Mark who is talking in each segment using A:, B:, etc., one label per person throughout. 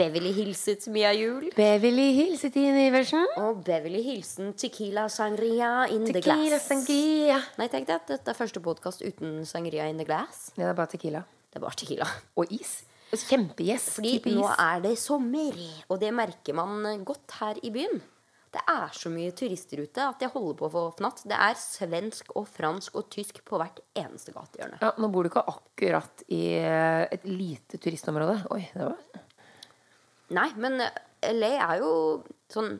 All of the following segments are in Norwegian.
A: Beverly hilset Mia Jul.
B: Beverly Hills Tine Iversen.
A: Og Beverly Hilsen Tequila Sangria in the
B: Tequila
A: glass.
B: sangria.
A: Nei, tenk deg at dette er første podkast uten Sangria in the glass.
B: Ja, det er bare tequila.
A: Det er bare tequila.
B: Og is. Kjempegjess.
A: Fordi
B: type
A: nå
B: is.
A: er det sommer, og det merker man godt her i byen. Det er så mye turister ute at jeg holder på å få fnatt. Det er svensk og fransk og tysk på hvert eneste gatehjørne.
B: Ja, nå bor du ikke akkurat i eh, et lite turistområde. Oi, det var
A: Nei, men eh, LA er jo sånn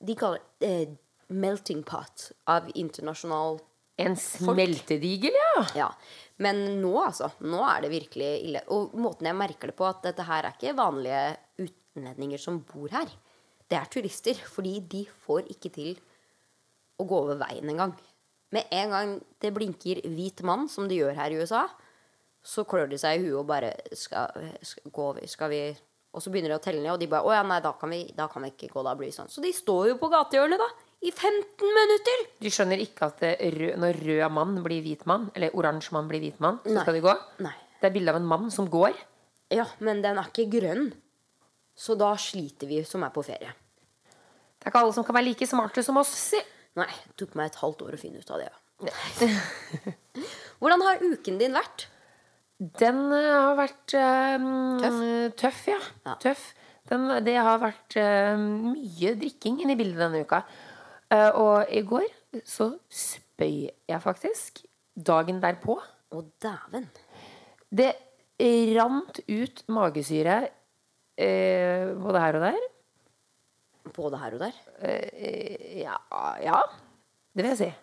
A: De kaller det eh, melting pot av internasjonal
B: En smeltedigel, ja.
A: Ja. Men nå, altså. Nå er det virkelig ille. Og måten jeg merker det på, at dette her er ikke vanlige utlendinger som bor her. Det er turister. Fordi de får ikke til å gå over veien engang. Med en gang det blinker hvit mann, som det gjør her i USA, så klør de seg i huet og bare skal, skal gå over. Skal vi Og så begynner de å telle ned, og de bare Å ja, nei, da kan vi, da kan vi ikke gå. Da blir vi sånn. Så de står jo på gatehjørnet, da. I 15 minutter!
B: Du skjønner ikke at rød, når rød mann blir hvit mann, eller oransje mann blir hvit mann, så
A: Nei.
B: skal de gå?
A: Nei.
B: Det er bilde av en mann som går.
A: Ja, men den er ikke grønn. Så da sliter vi som er på ferie.
B: Det er ikke alle som kan være like smarte som oss. si.
A: Nei, det tok meg et halvt år å finne ut av det. Ja. Hvordan har uken din vært?
B: Den eh, har vært um,
A: Tøff?
B: Tøff, ja.
A: Ja.
B: Tøff. Den, det har vært eh, mye drikking inne i bildet denne uka. Uh, og i går så spøy jeg faktisk. Dagen derpå.
A: Å, dæven.
B: Det rant ut magesyre uh, både her og der.
A: Både her og der.
B: Uh, ja, ja. Det vil jeg si.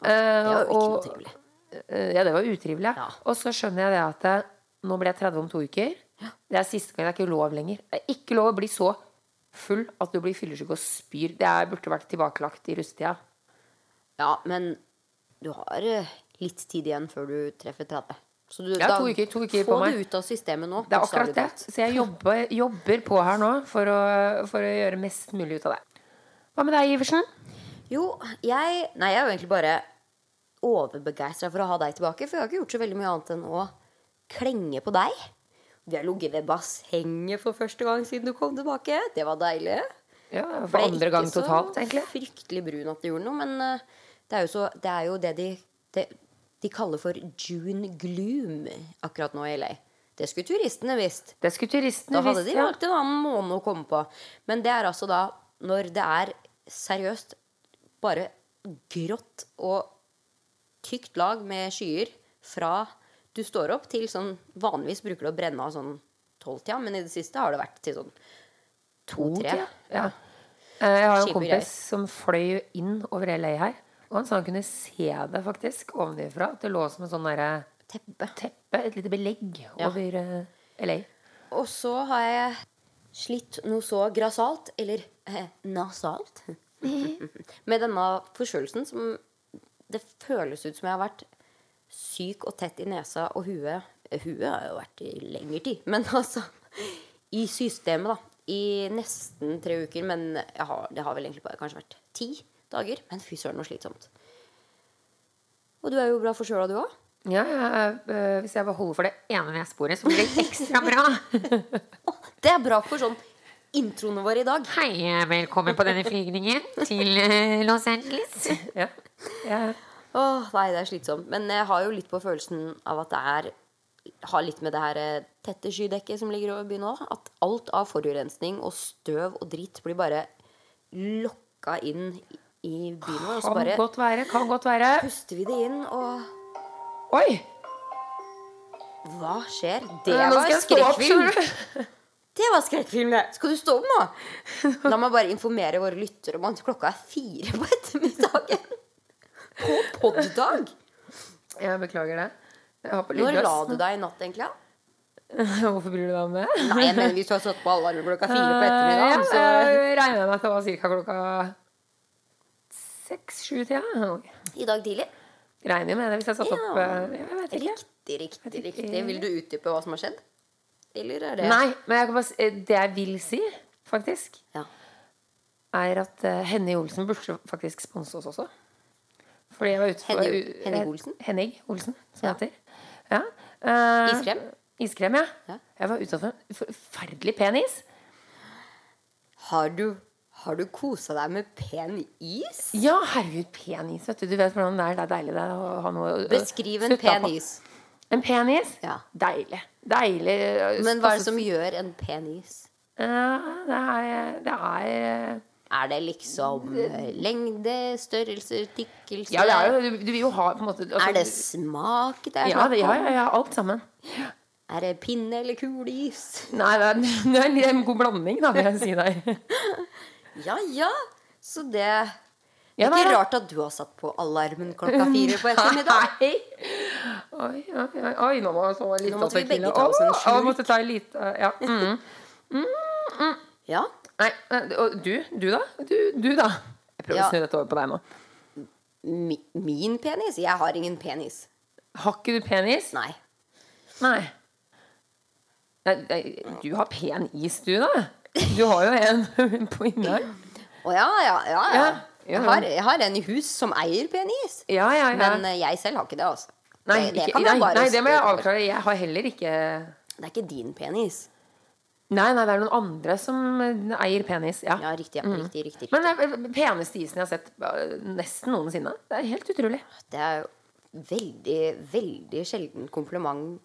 A: Det var jo ikke noe trivelig.
B: Eh, Ja, det var utrivelig. Ja. Og så skjønner jeg det at eh, nå blir jeg 30 om to uker. Det er siste gang. Det er ikke lov lenger. Det er ikke lov å bli så full at du blir fyllesyk og spyr. Det er, burde vært tilbakelagt i russetida.
A: Ja, men du har eh, litt tid igjen før du treffer 30. Så du,
B: Ja, to uker- to uker
A: få
B: på meg.
A: det ut av systemet nå.
B: Det er akkurat det. Så jeg jobber, jobber på her nå for å, for å gjøre mest mulig ut av det. Hva med deg, Iversen?
A: Jo, jeg Nei, jeg er jo egentlig bare overbegeistra for å ha deg tilbake. For jeg har ikke gjort så veldig mye annet enn å klenge på deg. Vi har ligget ved bassenget for første gang siden du kom tilbake. Det var deilig.
B: Ja, for
A: Ble
B: andre gang totalt, egentlig.
A: Ikke så Fryktelig brun at det gjorde noe, men eh, det er jo, så, det, er jo det de det, De kaller for June gloom akkurat nå i LA. Det skulle turistene visst.
B: Det skulle turistene visst,
A: Da hadde
B: visst.
A: de valgt en annen måned å komme på. Men det er altså da når det er seriøst bare grått og tykt lag med skyer fra du står opp til sånn Vanligvis bruker du å brenne av sånn tolvtida, men i det siste har det vært til sånn to-tre.
B: Ja. Eh, Jeg har en kompis som fløy inn over LA her. Og han sa han kunne se det faktisk ovenifra. At det lå som en sånn derre
A: Teppe.
B: teppe, et lite belegg over eh, LA.
A: Og så har jeg slitt noe så grassat, eller eh, nasalt, med denne forkjølelsen som det føles ut som jeg har vært syk og tett i nesa og huet. Huet har jo vært i lengre tid, men altså I systemet, da. I nesten tre uker, men jeg har, det har vel egentlig bare kanskje vært ti dager. Men fy søren, så slitsomt. Og du er jo bra forkjøla, du òg.
B: Ja, ja, eh, hvis jeg bare holder for det ene nesebordet, så blir det ekstra bra.
A: Det er bra for sånn introene våre i dag.
B: Hei, velkommen på denne flygningen til eh, Los Angeles. Ja. Ja.
A: Åh, nei, det er slitsomt. Men jeg har jo litt på følelsen av at det er Har litt med det her eh, tette skydekket som ligger over byen òg. At alt av forurensning og støv og dritt blir bare lokka inn i- byen vår.
B: Kan
A: bare
B: godt være, kan godt være.
A: puster vi det inn, og
B: Oi!
A: hva skjer? Det var skrekkfilm. Det var skrekkfilm, det. Skal du stå opp nå? La meg bare informere våre lyttere om at klokka er fire på ettermiddagen. På poddag.
B: Jeg beklager det. Jeg har på
A: Når la du deg i natt, egentlig? Ja?
B: Hvorfor bryr du deg om det?
A: Nei, jeg mener hvis du har satt på alarm klokka fire på
B: Eh,
A: ettermiddagen, så
B: jeg regner med at det var ca. klokka seks-sju-tida.
A: I dag tidlig.
B: Regner med det hvis jeg satt opp
A: Ja.
B: opp Jeg vet ikke.
A: Riktig, riktig, riktig. Vil du utdype hva som har skjedd? Eller er det
B: Nei, men jeg bare, eh, det jeg vil si, faktisk,
A: Ja.
B: er at uh, Henny Olsen burde faktisk sponse oss også. Fordi jeg var ute for
A: Henny- Henning Olsen?
B: Henning Olsen, som
A: Ja.
B: heter. Ja. Uh,
A: Iskrem?
B: Iskrem, ja.
A: Ja.
B: Jeg var utsatt for en forferdelig pen is.
A: Har du, har du kosa deg med pen is?
B: Ja, herregud, pen is. Vet du. du vet hvordan det er. Det er deilig det, å ha noe
A: Beskriv en pen is.
B: En penis?
A: Ja.
B: Deilig. Deilig.
A: Men hva er det som gjør en penis?
B: Uh, det er, det er
A: Er det liksom eh, lengde, størrelse, tykkelse?
B: Ja, det er jo Du, du vil jo ha på en måte altså,
A: Er det smak det er
B: ja, det, ja, ja, ja, alt sammen.
A: Er det pinne eller kuleis?
B: Nei, det er, det er en god blanding, da, vil jeg si der.
A: Ja, ja. Så det Det er ikke rart at du har satt på alarmen klokka fire på ettermiddag.
B: Nei. Oi, oi, oi, oi, nå må få litt
A: Nå måtte vi begge ta oss en slurk.
B: åh, måtte ta litt, lite, ja. Mm.
A: Ja.
B: Nei, og du, du da? Du, du da? Jeg prøver
A: Ja.
B: å snu dette over på deg nå.
A: Mi, min penis? Jeg har ingen penis.
B: Har ikke du penis?
A: Nei.
B: Nei. Nei, Du har pen is, du, da. Du har jo en på innlag.
A: Å oh, ja, ja. ja.
B: Ja, ja,
A: Jeg, har, jeg har en i hus som eier penis.
B: Ja, ja, ja.
A: Men eh, jeg selv har ikke det, altså.
B: Nei,
A: det, det
B: ikke, nei, nei, det må jeg avklare. Jeg har heller ikke
A: Det er ikke din penis.
B: Nei, nei, det er noen andre som eh, eier penis. Ja.
A: Ja, riktig. Ja. Riktig, riktig, riktig.
B: Men det er den peneste isen jeg har sett eh, nesten noensinne. Det er helt utrolig.
A: Det er jo veldig, veldig sjelden kompliment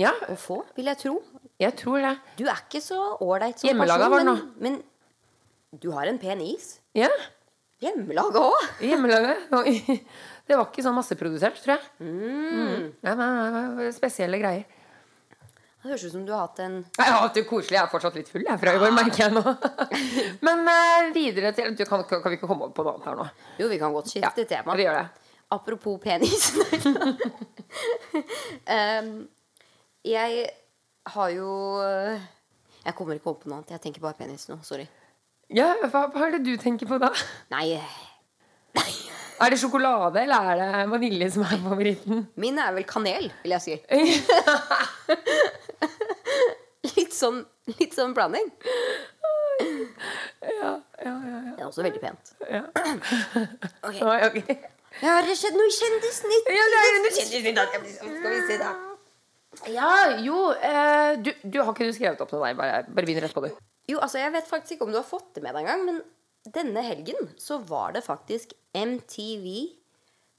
B: Ja,
A: å få, vil jeg tro.
B: jeg tror det.
A: Du er ikke så ålreit som person, men, men du har en pen is.
B: Ja,
A: Hjemmelaga òg!
B: Hjemmelaget. Det var ikke sånn masseprodusert, tror jeg. Mm. Ja, nei, det var spesielle greier.
A: Det høres ut som du har hatt en
B: Jeg har hatt det koselig. Jeg er fortsatt litt full jeg, fra i går, merker jeg nå. Men uh, videre til du, kan, kan vi ikke komme over på noe annet her nå?
A: Jo, vi kan godt
B: Ja,
A: skifte tema.
B: vi gjør det.
A: Apropos penis. um, jeg har jo Jeg kommer ikke opp på noe annet. Jeg tenker bare penis nå. Sorry.
B: Ja, hva, hva er det du tenker på da?
A: Nei,
B: Er det sjokolade, eller er det vanilje som er favoritten?
A: min er vel kanel, vil jeg si. litt sånn Litt sånn blanding.
B: Ja, ja, ja.
A: Det er også veldig pent.
B: ja.
A: Okay.
B: Oi, ok.
A: Ja, har det skjedd noe Kjendisnytt?
B: Ja, det er noe
A: Skal vi se, da.
B: Ja, jo eh, du, du Har ikke du skrevet opp noe? Nei, bare, bare begynn rett på, du.
A: Jo, altså, jeg vet faktisk ikke om du har fått det med deg engang, men denne helgen så var det faktisk MTV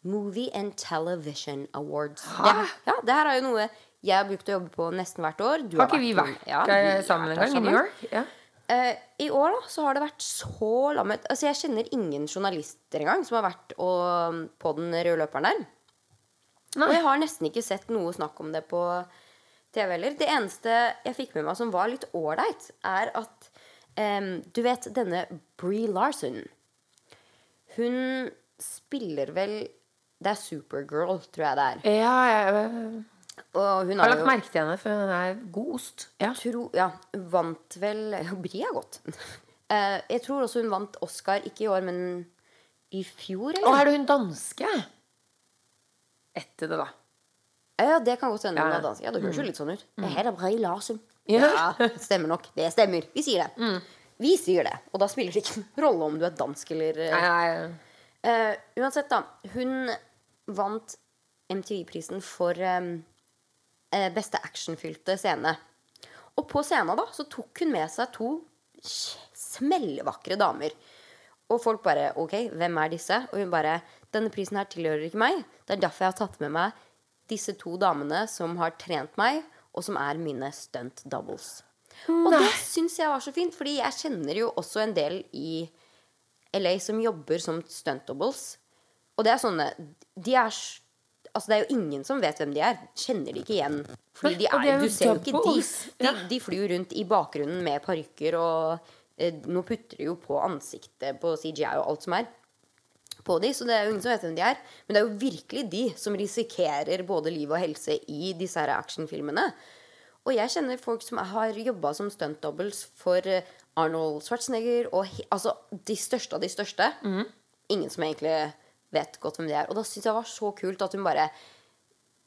A: Movie and Television Awards. Det, ja, det her er jo noe jeg har brukt å jobbe på nesten hvert år. Du
B: Har ikke vi vært
A: Ja, vi
B: sammen en gang? I New. York? Ja.
A: Uh, I år da, så har det vært så lammet. Altså, jeg kjenner ingen journalister engang som har vært og, på den røde løperen der.
B: Nei.
A: Og jeg har nesten ikke sett noe snakk om det på TV heller. Det eneste jeg fikk med meg som var litt ålreit, er at um, Du vet denne Bree Larson. Hun spiller vel Det er Supergirl, tror jeg det er.
B: Ja, jeg,
A: Og hun
B: har
A: har
B: lagt
A: jo
B: merke til henne, for hun er god ost. Ja.
A: tro, ja, vant vel Brie er godt. uh, jeg tror også hun vant Oscar, ikke i år, men i fjor,
B: Og er det hun danske? Etter det, da.
A: Ja, det kan godt hende
B: Ja.
A: Ja, det høres jo litt sånn ut. Det her er Brie Larsen.
B: Ja.
A: Ja, stemmer nok. Det stemmer. Vi sier det. Vi sier det. Og da spiller det ikke noen rolle om du er dansk eller nei,
B: Nei, nei,
A: Uh, uansett, da. Hun vant MTV-prisen for um, eh, beste actionfylte scene. Og på scenen da, så tok hun med seg to smellvakre damer. Og folk bare OK, hvem er disse? Og hun bare Denne prisen her tilhører ikke meg. Det er derfor jeg har tatt med meg disse to damene som har trent meg, og som er mine stunt doubles. Og det syns jeg var så fint, fordi jeg kjenner jo også en del i LA som jobber som stunt doubles. Og det er sånne De er Altså, det er jo ingen som vet hvem de er. Kjenner de ikke igjen. Fordi
B: er
A: er, du ser jo ikke de. De, de flyr rundt i bakgrunnen med parykker, og eh, nå putter de jo på ansiktet på CGI og alt som er på de, så det er jo ingen som vet hvem de er. Men det er jo virkelig de som risikerer både liv og helse i disse her actionfilmene. Og jeg kjenner folk som har jobba som stunt doubles for eh, Arnold Schwarzenegger og altså de største av de største. Ingen som egentlig vet godt hvem de er. Og da syns jeg det var så kult at hun bare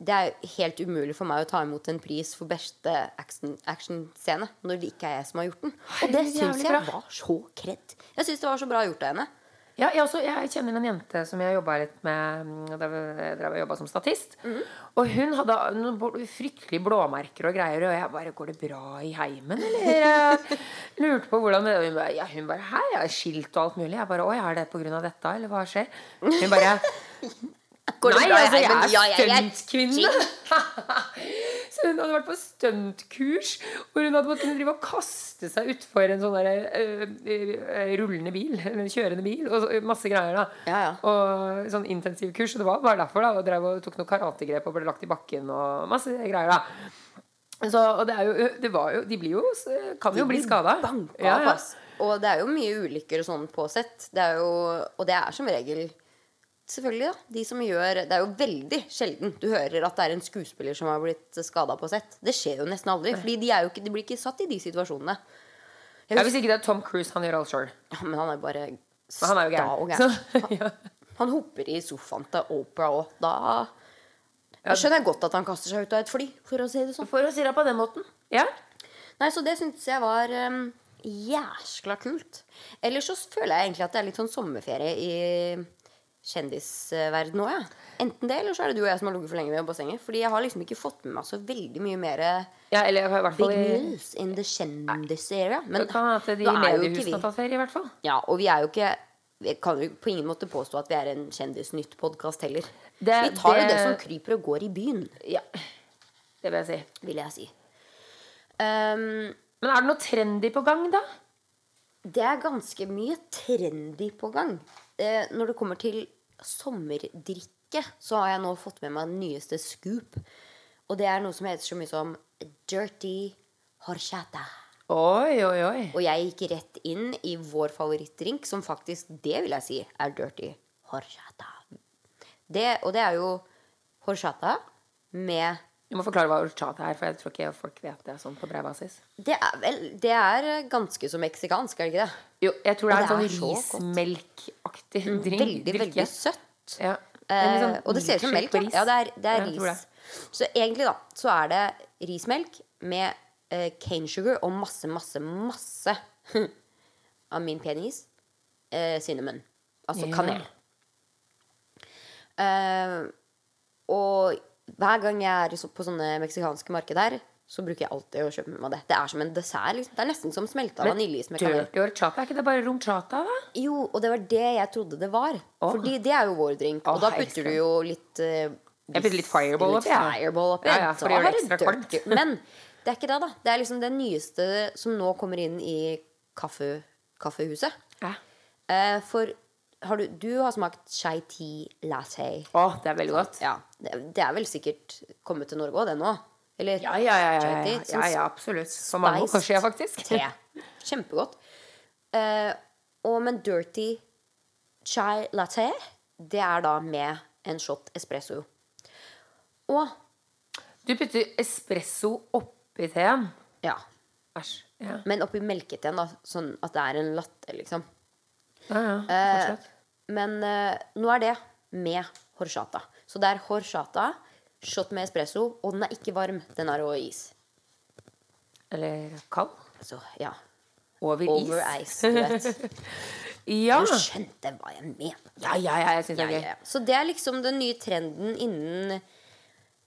A: Det er jo helt umulig for meg å ta imot en pris for beste action- actionscene når det ikke er jeg som har gjort den. Og det syns jeg var så kred. Jeg syns det var så bra gjort av henne.
B: Ja, jeg, også, jeg kjenner en jente som jeg jobba litt med mm, da jeg jobba som statist. Og hun hadde noen fryktelig blåmerker og greier, og jeg bare 'Går det bra i heimen, eller?' Lurte på hvordan det Hun bare, ja, hun bare jeg er skilt og alt mulig'. Jeg bare 'Å er det på grunn av dette, eller hva skjer?' Hun bare
A: Går
B: Nei, altså, jeg er
A: Ja, jeg er
B: stuntkvinne. så hun hadde vært på stuntkurs hvor hun hadde måttet drive og kaste seg utfor en sånn der, øh, øh, rullende bil. en kjørende bil. Og så, masse greier, da.
A: Ja, ja.
B: Og sånn intensivkurs. Og det var bare derfor, da. Og drev og tok noen karategrep og ble lagt i bakken og masse greier, da. Så, og det er jo, det var jo De blir jo Kan jo bli skada. Ja, ja.
A: Og det er jo mye ulykker og sånn på sett. Det er jo, og det er som regel Selvfølgelig, da. De som gjør Det er jo veldig sjelden du hører at det er en skuespiller som har blitt skada på sett. Det skjer jo nesten aldri. Fordi de, ikke, de blir ikke satt i de situasjonene.
B: Ja,
A: husker,
B: hvis ikke det er Tom Cruise, han gjør alt sjøl.
A: ja, men han er bare
B: Men han er jo
A: sta og
B: gæren.
A: gæren.
B: Ja.
A: Han hopper i sofaen til Opera òg. Da jeg skjønner jeg godt at han kaster seg ut av et fly, for å si det sånn.
B: For å si det på den måten. Ja.
A: Nei, så det syntes jeg var um, jæskla kult. Ellers så føler jeg egentlig at det er litt sånn sommerferie i kjendisverden nå, ja. Enten det, eller så er det du og jeg som har ligget for lenge ved bassenget. Fordi jeg har liksom ikke fått med meg så veldig mye mer
B: ja, eller i hvert
A: big
B: fall i
A: news in the kjendisera. Men
B: Det kan at de
A: nå er jo ikke vi
B: tatt ferie, i hvert fall.
A: Ja, og vi er jo ikke Vi kan jo på ingen måte påstå at vi er en Kjendisnytt-podkast heller.
B: Det-
A: vi tar jo
B: det-
A: det som kryper og går i byen,
B: Ja, det vil jeg si.
A: vil jeg si. Um,
B: Men er det noe trendy på gang, da?
A: Det er ganske mye trendy på gang. Eh, når det kommer til sommerdrikke, så har jeg nå fått med meg den nyeste scoop. Og det er noe som heter så mye som dirty horchata.
B: Oi, oi, oi.
A: Og jeg gikk rett inn i vår favorittdrink, som faktisk, det vil jeg si, er dirty horchata. Det, og det er jo horchata med
B: Du må forklare hva horchata er, for jeg tror ikke folk vet det sånn på bred basis.
A: Det er vel Det er ganske så meksikansk, er det ikke det?
B: Jo, jeg tror det er en
A: det
B: sånn
A: er så godt. Mm,
B: rismelkaktig drink.
A: Veldig, veldig søtt.
B: Ja.
A: Eh,
B: sånn
A: og det ser ut som melk. Ja, det er, det er
B: Ja,
A: ris. Så egentlig, da, så er det rismelk med eh, cane sugar og masse, masse, masse av min penis eh, cinnamon. Altså kanel. Eh, og hver gang jeg er på sånne meksikanske markeder, så bruker jeg alltid å kjøpe med meg det. Det er som en dessert. Liksom. Det er nesten som smelta vaniljeis med kanel.
B: Dirty horchata, er ikke det bare rom chata, da?
A: Jo, og det var det jeg trodde det var.
B: Oh.
A: Fordi det er jo vår drink. Og da putter du jo litt uh,
B: Jeg putter litt fireball oppi, ja.
A: Fireball opp,
B: Ja, ja, for det
A: har du
B: ekstra kvalmt.
A: Men det er ikke det, da. Det er liksom det nyeste som nå kommer inn i kaffe, kaffehuset.
B: Ja.
A: Eh, for har du, du har smakt chai tea latte.
B: Å, det er veldig godt.
A: Ja, det, det er vel sikkert kommet til Norge òg, det nå? Eller
B: Ja, ja, ja. ja,
A: chai
B: ja,
A: tea,
B: ja,
A: sånn
B: ja absolutt. Så mange år siden, faktisk.
A: te. Kjempegodt. Uh, og men dirty chai latte, det er da med en shot espresso. Og
B: Du putter espresso oppi teen.
A: ja.
B: Æsj. Ja.
A: Men oppi melketeen, da. Sånn at det er en latte, liksom.
B: ja, ja.
A: Fortsett.
B: Fortsett.
A: Men eh, nå er det med horchata. Så det er horchata, shot med espresso, og den er ikke varm. Den er over is.
B: Eller kald.
A: Så ja.
B: Over,
A: Over
B: is.
A: ice, du vet.
B: Ja.
A: Du skjønte hva jeg mener.
B: ja, ja, ja, jeg syns det er gøy.
A: ja. Så det er liksom den nye trenden innen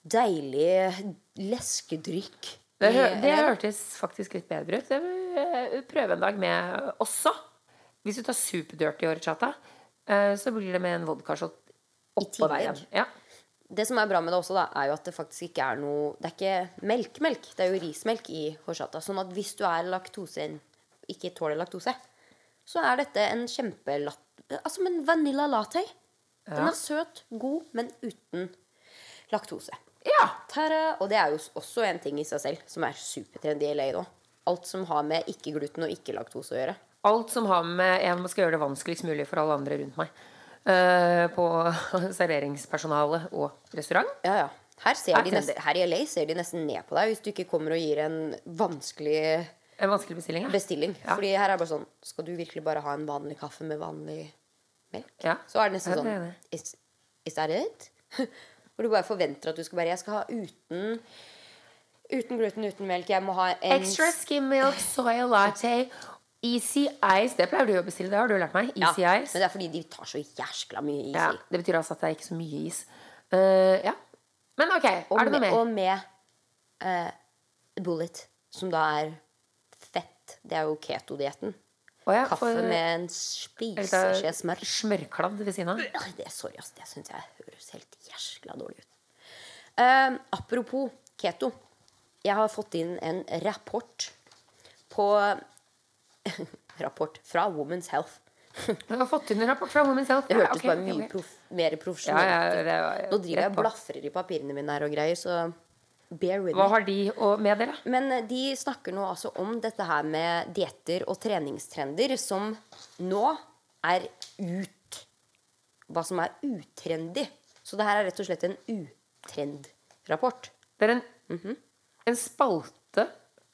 A: deilig leskedrykk.
B: Det, det hørtes faktisk litt bedre ut. Det vil jeg prøve en dag med også. Hvis du tar superdirty horchata, eh, så blir det med en vodkashot oppå der Ja.
A: Det som er bra med det også, da, er jo at det faktisk ikke er noe Det er ikke melkemelk, det er jo rismelk i horchata. Sånn at hvis du er laktose ikke tåler laktose, så er dette en kjempelat... Altså en vanilla latte. Den er søt, god, men uten laktose.
B: ja.
A: Tada! Og det er jo også en ting i seg selv som er supertrendy i LA nå. Alt som har med ikke-gluten og ikke-laktose å gjøre.
B: Alt som har med Jeg skal gjøre det vanskeligst mulig for alle andre rundt meg. Uh, på serveringspersonale og restaurant.
A: Ja, ja. Her,
B: Er
A: nesten, her i LA ser de nesten ned på deg hvis du ikke kommer og gir en vanskelig
B: En vanskelig bestilling. Ja.
A: bestilling. Fordi her er det bare sånn Skal du virkelig bare ha en vanlig kaffe med vanlig melk?
B: Ja.
A: Så er det nesten sånn. Is, is that it? Hvor du bare forventer at du skal bare Jeg skal ha uten Uten gluten, uten melk. Jeg må ha en
B: Extra skim milk, soy latte Easy Ice, det pleier du å bestille. Det har du lært meg.
A: Ja,
B: Ice.
A: men det er fordi de tar så jæskla mye is
B: Ja, det betyr altså at det er ikke så mye is. Uh, ja. Men ok,
A: Og
B: er det noe
A: med,
B: mer?
A: og med uh, bullet, som da er fett. Det er jo keto-dietten.
B: Ja,
A: Kaffe
B: for-
A: med en spiseskje smør.
B: Smørkladd ved siden av.
A: Det, sorry, ass. Det syns jeg høres helt jæskla dårlig ut. Uh, apropos keto. Jeg har fått inn en rapport på Rapport fra Women's Health.
B: Du har fått inn en rapport fra Women's Health.
A: Det
B: Ja,
A: hørtes bare mye
B: okay.
A: prof mer
B: Ja,
A: profesjonelt
B: ja,
A: ut.
B: det
A: Nå driver jeg og blafrer i papirene mine her og greier, så bear with me.
B: Hva har de å meddele?
A: Men eh, de snakker nå altså om dette her med dietter og treningstrender som nå er ut. Hva som er utrendy. Så det her er rett og slett en utrend-rapport.
B: Det er en,
A: Mhm.
B: en spalte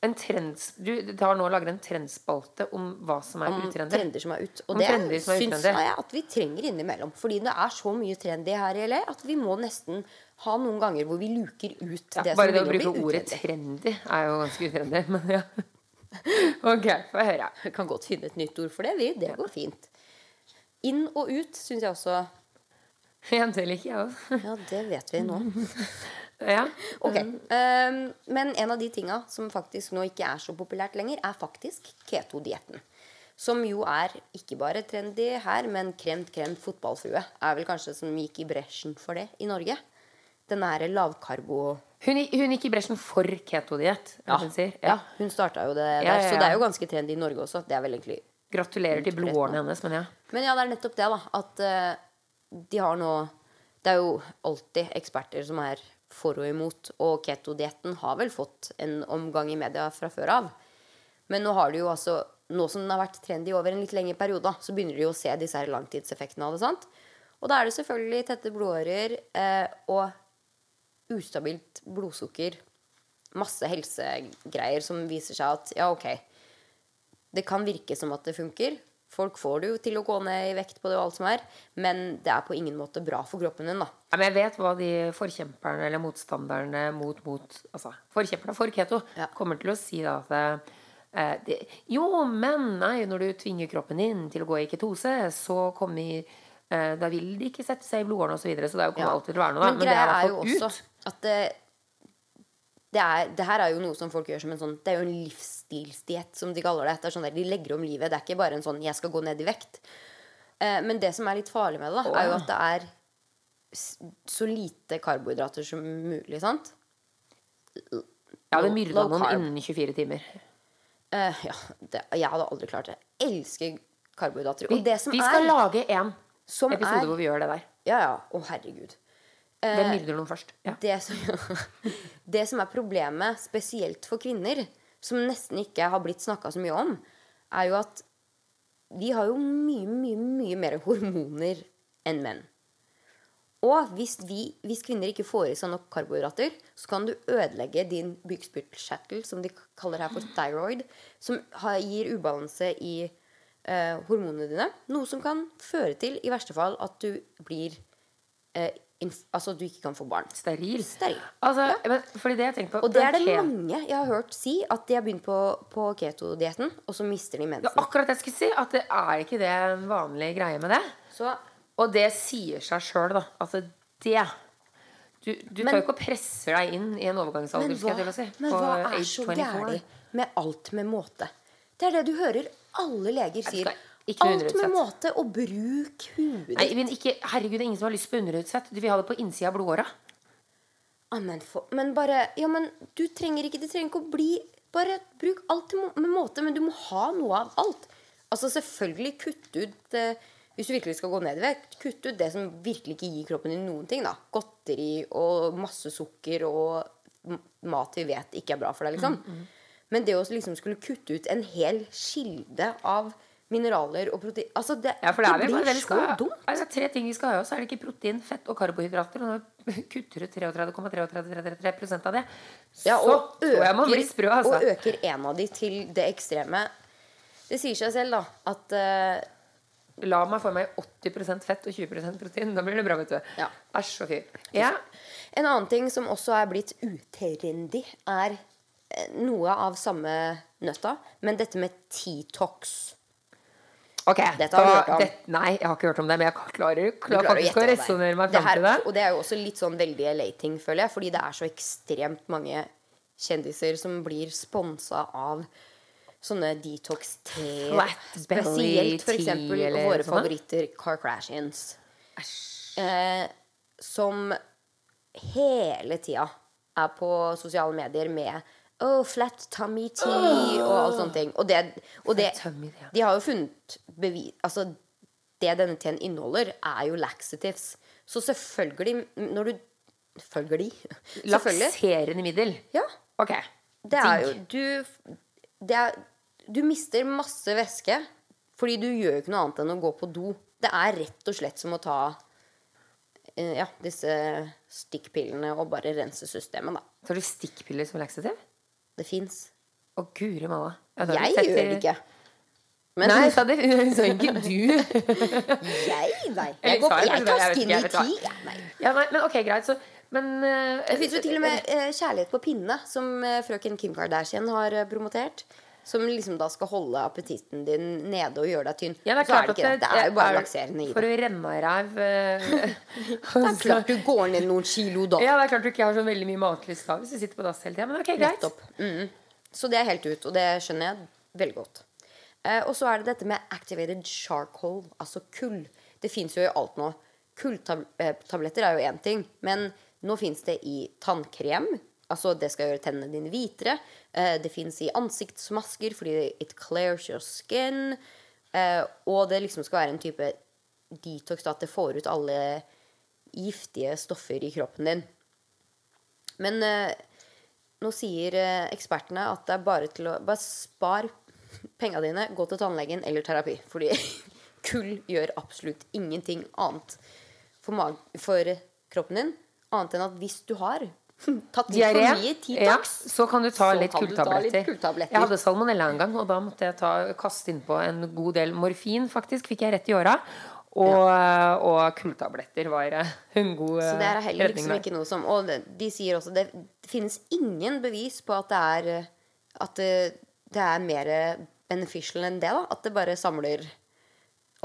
B: en trends, Du tar nå og lager en trendspalte om hva som er
A: Om trender som er ut. Og
B: Om
A: det syns jeg at vi trenger innimellom. Fordi det er så mye trendy her i LA at vi må nesten ha noen ganger hvor vi luker ut
B: Ja,
A: det som
B: vil bli utrendy.
A: bare
B: det
A: å bruke
B: ordet trendy er jo ganske utrendy. Men ja. Ok, få høre.
A: Vi kan godt finne et nytt ord for det. Vi. Det går fint. Inn og ut syns jeg også
B: Ja, det liker jeg også.
A: Ja, det vet vi nå.
B: Ja.
A: Ok, Um, Men en av de tinga som faktisk nå ikke er så populært lenger, er faktisk keto-dietten. Som jo er ikke bare trendy her, men kremt, kremt fotballfrue er vel kanskje som gikk i bresjen for det i Norge. Den her lavkarbo...
B: Hun, hun gikk i bresjen for ketodiett,
A: Ja,
B: hun sier.
A: ja, hun starta jo det der,
B: Ja, ja,
A: så det er jo ganske trendy i Norge også. Det er vel egentlig
B: Gratulerer til blodårene hennes, men ja.
A: Men ja, det er nettopp det, da. At uh, de har nå Det er jo alltid eksperter som er for og imot. Og ketodietten har vel fått en omgang i media fra før av. Men nå har det jo altså Nå som den har vært trendy over en litt lengre periode, så begynner de å se disse her langtidseffektene av det. sant? Og da er det selvfølgelig tette blodårer eh, og ustabilt blodsukker. Masse helsegreier som viser seg at ja, ok, det kan virke som at det funker. Folk får det jo til å gå ned i vekt på det og alt som er, men det er på ingen måte bra for kroppen din, da.
B: Ja, men jeg vet hva de forkjemperne eller motstanderne mot, mot altså, Forkjemperne for keto
A: Ja.
B: kommer til å si da at eh, det, Jo, men nei, når du tvinger kroppen din til å gå i ketose, så kommer eh, Da vil de ikke sette seg i blodårene osv. Så, videre, så det er jo kommer
A: Ja.
B: alltid til å være noe. Da.
A: Men
B: Men, det
A: greia
B: er
A: er jo
B: fall
A: også
B: ut.
A: at det, det, er, det her er jo noe som folk gjør som en sånn Det er jo en livsstilsdiett, som de kaller det. det er sånn der, de legger om livet. Det er ikke bare en sånn 'jeg skal gå ned i vekt'. Eh, men det som er litt farlig med det, da, er jo at det er så lite karbohydrater som mulig. sant?
B: Jeg hadde myrda noen innen 24 timer.
A: Eh, ja, det, jeg hadde aldri klart det. Jeg elsker karbohydrater.
B: Vi,
A: det
B: vi skal
A: er
B: lage en episode
A: er-
B: hvor vi gjør det der.
A: Ja, ja. Å, herregud.
B: Hvem myrder noen først? Ja.
A: det som, det som er problemet, spesielt for kvinner, som nesten ikke har blitt snakka så mye om, er jo at vi har jo mye, mye, mye mer hormoner enn menn. Og hvis, vi, hvis kvinner ikke får i seg nok karbohydrater, så kan du ødelegge din bukspyttkjertel, som de kaller her for thyroid, som har, gir ubalanse i eh, hormonene dine. Noe som kan føre til, i verste fall, at du blir eh, Altså du ikke kan få barn.
B: Steril.
A: Steril.
B: Altså, men, fordi det jeg tenker på
A: Og det er det mange jeg har hørt si, at de har begynt på, på keto-dietten, og så mister de mensen.
B: Ja, akkurat jeg skulle si. At det er ikke det en vanlig greie med det.
A: Så
B: Og det sier seg sjøl, da. Altså, det Du, du
A: Men-
B: tar jo ikke og presser deg inn i en overgangsalder,
A: Men hva,
B: jeg si.
A: men hva er så
B: 24.
A: gærent med alt med måte? Det er det du hører alle leger sier. Alt med måte, og bruk huet
B: Nei, men ikke, herregud, det er ingen som har lyst på underutsett. Du vil ha det på innsida av blodåra.
A: Ah, men, for, men bare Ja, men du trenger ikke Det trenger ikke å bli Bare bruk alt må- med måte, men du må ha noe av alt. Altså selvfølgelig kutt ut eh, Hvis du virkelig skal gå ned i vekt, kutt ut det som virkelig ikke gir kroppen din noen ting. da Godteri og masse sukker og mat vi vet ikke er bra for deg, liksom.
B: Mm,
A: Men det å liksom skulle kutte ut en hel kilde av mineraler og protein Altså, det,
B: Ja, det vel
A: blir så dumt.
B: Altså, tre ting vi skal ha, i så er det ikke protein, fett og karbohydrater. Og nå kutter du 33,33 av det. Så
A: Ja, og
B: tror jeg man blir sprø, altså.
A: Og øker en av de til det ekstreme. Det sier seg selv, da, at uh,
B: La meg få meg 80% fett og 20% protein. Da blir det bra, vet du.
A: Ja.
B: Æsj og fy. Ja.
A: En annen ting som også er blitt utrendy, er eh, noe av samme nøtta, men dette med T-tox.
B: Ok,
A: Dette har du
B: da-
A: hørt om.
B: det- nei, jeg har ikke hørt om det, men jeg klarer, klarer faktisk å
A: er.
B: resonnere meg fram til det.
A: Og det er jo også litt sånn veldig LA-ting, føler jeg, fordi det er så ekstremt mange kjendiser som blir sponsa av sånne detox-te. Spesielt for
B: eller
A: våre favoritter Kardashians. Eh, som hele tida er på sosiale medier med Oh, flat tummy tea og alt sånne ting. Og det, og det. De har jo funnet bevis Altså, det denne teen inneholder, er jo laxatives. Så selvfølgelig, når du Selvfølgelig. Selvfølgelig.
B: Lakserende middel.
A: Ja.
B: Ok.
A: Det er jo du, det er, du mister masse væske fordi du gjør jo ikke noe annet enn å gå på do. Det er rett og slett som å ta eh, ja, disse stikkpillene og bare rense systemet, da.
B: Tar du stikkpiller som laxativ?
A: Det fins.
B: Å, guri malla.
A: Jeg,
B: Jeg
A: gjør det ikke. Men
B: Nei, sa det sa ikke du.
A: jeg, nei. Jeg, går,
B: jeg
A: jeg
B: jeg vet hva.
A: tea. Ja, nei.
B: Ja, nei, men ok, greit. Så, men uh,
A: Det fins jo til og med uh, Kjærlighet på pinne, som uh, frøken Kim Kardashian har eh, promotert. Som liksom da skal holde appetitten din nede og gjøre deg tynn.
B: ja, det er klart er
A: det ikke det. Det er jo bare lakserende i det.
B: For å renne av ræv eh,
A: Det er klart du går ned noen kilo da.
B: Ja, det er klart du ikke har så veldig mye matlyst da hvis du sitter på dass hele tida. Men ok, greit.
A: Mm. Så det er helt ut, og det skjønner jeg veldig godt. Eh, og så er det dette med activated charcoal, altså kull. Det fins jo i alt nå. Kulltabletter er jo én ting, men nå fins det i tannkrem. Altså det skal gjøre tennene dine hvitere. Eh, det fins i ansiktsmasker fordi it clears your skin. Eh, og det liksom skal være en type detox, da, at det får ut alle giftige stoffer i kroppen din. Men eh, nå sier ekspertene at det er bare til å Bare spar penga dine, gå til tannlegen eller terapi. Fordi kull gjør absolutt ingenting annet for, for kroppen din. Annet enn at hvis du har tatt
B: Diaré. Ja, så kan du ta
A: så
B: litt kulltabletter. Jeg hadde salmonella en gang, og da måtte jeg ta, kaste innpå en god del morfin, faktisk. Fikk jeg rett i åra. Og, og kulltabletter var eh, en god
A: Så det er
B: eh,
A: heller liksom
B: der.
A: ikke noe som Og de sier også det, finnes ingen bevis på at det er eh, At det, det er mer beneficial enn det. da At det bare samler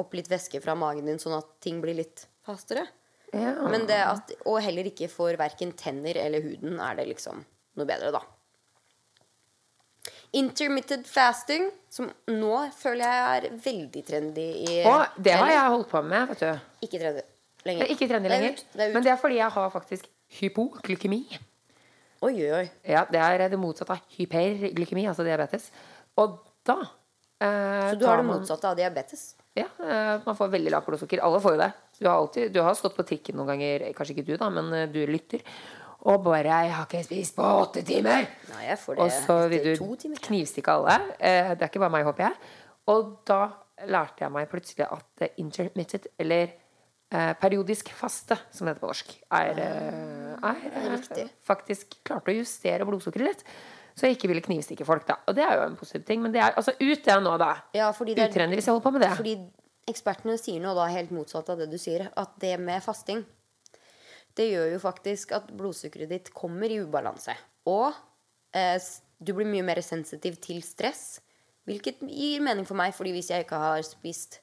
A: opp litt væske fra magen din, sånn at ting blir litt fastere.
B: Ja.
A: Men det at, og heller ikke for verken tenner eller huden er det liksom noe bedre, da. Intermittent fasting, som nå føler jeg er veldig trendy i
B: Å, det har jeg holdt på med, vet du.
A: Ikke trendy lenger.
B: er ikke trendy
A: Det er ut, det.
B: Men det er fordi jeg har faktisk hypoglykemi.
A: Oi, oi.
B: Ja, det er det motsatte av hyperglykemi, altså diabetes. Og da eh,
A: Så du har det motsatte av diabetes?
B: Ja, eh, man får veldig lavt blodsukker. Alle får jo det. Du har, alltid, du har stått på trikken noen ganger, kanskje ikke du, da, men eh, du lytter. Og bare 'Jeg har ikke spist på åtte timer!'
A: Nei, jeg får det
B: Og så vil du knivstikke alle. Eh, Det er ikke bare meg, håper jeg. Og da lærte jeg meg plutselig at eh, intermittent, eller eh, periodisk faste, som det heter på norsk, er, er, er eh, faktisk klart å justere blodsukkeret litt. Så jeg ikke ville knivstikke folk, da. Og det er jo en positiv ting. Men det er altså ut det nå, da.
A: Ja, fordi det er-
B: Utrenner hvis jeg holder på med det.
A: Fordi ekspertene sier nå da helt motsatt av det du sier. At det med fasting Det gjør jo faktisk at blodsukkeret ditt kommer i ubalanse. Og eh, du blir mye mer sensitiv til stress. Hvilket gir mening for meg, Fordi hvis jeg ikke har spist,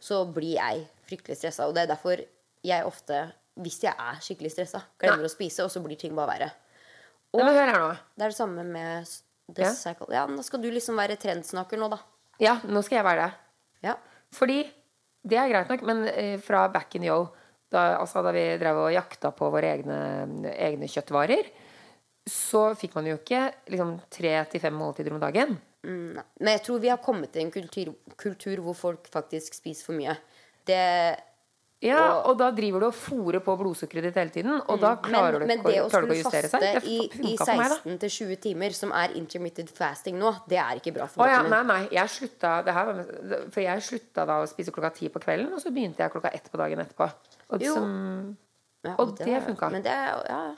A: så blir jeg fryktelig stressa. Og det er derfor jeg ofte, hvis jeg er skikkelig stressa, glemmer å spise, og så blir ting bare verre.
B: Og.
A: Det er det samme med the
B: Ja.
A: cycle. Ja, da skal du liksom være trendsnakker nå, da.
B: Ja, nå skal jeg være det.
A: Ja.
B: Fordi det er greit nok, men eh, fra back in old, da, altså, da vi drev og jakta på våre egne, egne kjøttvarer, så fikk man jo ikke liksom, tre til fem måltider om dagen.
A: Mm, Men jeg tror vi har kommet til en kultur, kultur hvor folk faktisk spiser for mye. Det,
B: Ja, og da driver du og fòrer på blodsukkeret ditt hele tiden, og da klarer
A: Mm. men,
B: du
A: men det å skulle faste
B: seg. Det
A: i, i
B: funka for meg, da.
A: 16 til 20 timer, som er intermittent fasting nå, det er ikke bra for
B: ja,
A: kroppen
B: nei,
A: din.
B: nei. Jeg slutta, det her for jeg slutta da å spise klokka ti på kvelden, og så begynte jeg klokka ett på dagen etterpå. Og, som,
A: Ja,
B: og det
A: er-
B: funka.
A: Men det ja,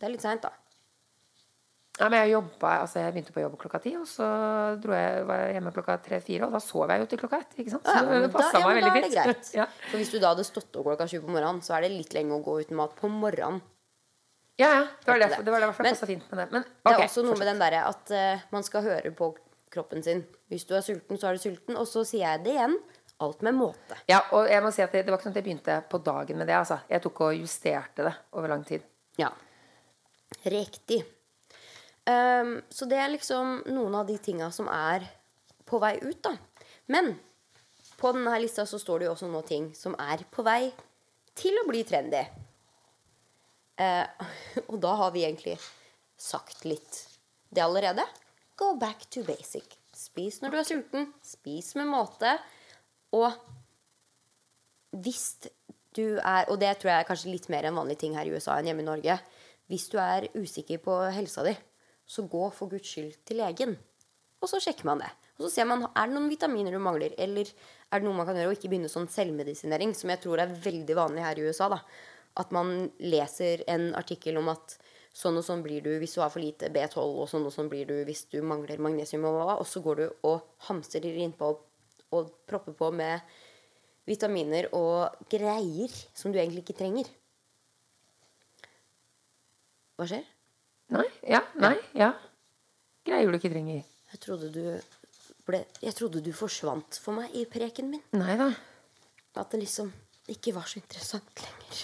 A: det er litt seint, da.
B: Ja, men jeg, jobbet, altså jeg begynte på jobb klokka ti, og så jeg, var jeg hjemme klokka tre-fire, og da sov jeg jo til klokka ett. Så
A: Ja,
B: det passa
A: ja,
B: meg veldig
A: det greit.
B: ja.
A: For hvis du da hadde stått opp klokka sju på morgenen, så er det litt lenge å gå uten mat på morgenen.
B: Ja, ja. Det var, det, det var det passa fint med det. Men
A: Det er også noe med den derre at uh, man skal høre på kroppen sin. Hvis du er sulten, så er du sulten. Og så sier jeg det igjen. Alt med måte.
B: Ja, og jeg må si at det, det var ikke sånn at jeg begynte på dagen med det. Altså. Jeg tok og justerte det over lang tid.
A: Ja. Riktig. Ehm, så det er liksom noen av de tinga som er på vei ut, da. Men på denne lista så står det jo også noen ting som er på vei til å bli trendy. Uh, og da har vi egentlig sagt litt det allerede. Go back to basic. Spis når du er sulten. Spis med måte. Og hvis du er Og det tror jeg er kanskje litt mer en vanlig ting her i USA enn hjemme i Norge. Hvis du er usikker på helsa di, så gå for guds skyld til legen. Og så sjekker man det. Og så ser man er det noen vitaminer du mangler, eller er det noe man kan gjøre, og ikke begynne sånn selvmedisinering, som jeg tror er veldig vanlig her i USA. da. At man leser en artikkel om at sånn og sånn blir du hvis du har for lite B12, og sånn og sånn blir du hvis du mangler magnesium, og, og så går du og hamstrer innpå og, og propper på med vitaminer og greier som du egentlig ikke trenger. Hva skjer?
B: Nei, ja, nei, ja. Greier du ikke trenger.
A: Jeg trodde du ble Jeg trodde du forsvant for meg i preken min.
B: Nei da.
A: At det liksom ikke var så interessant lenger.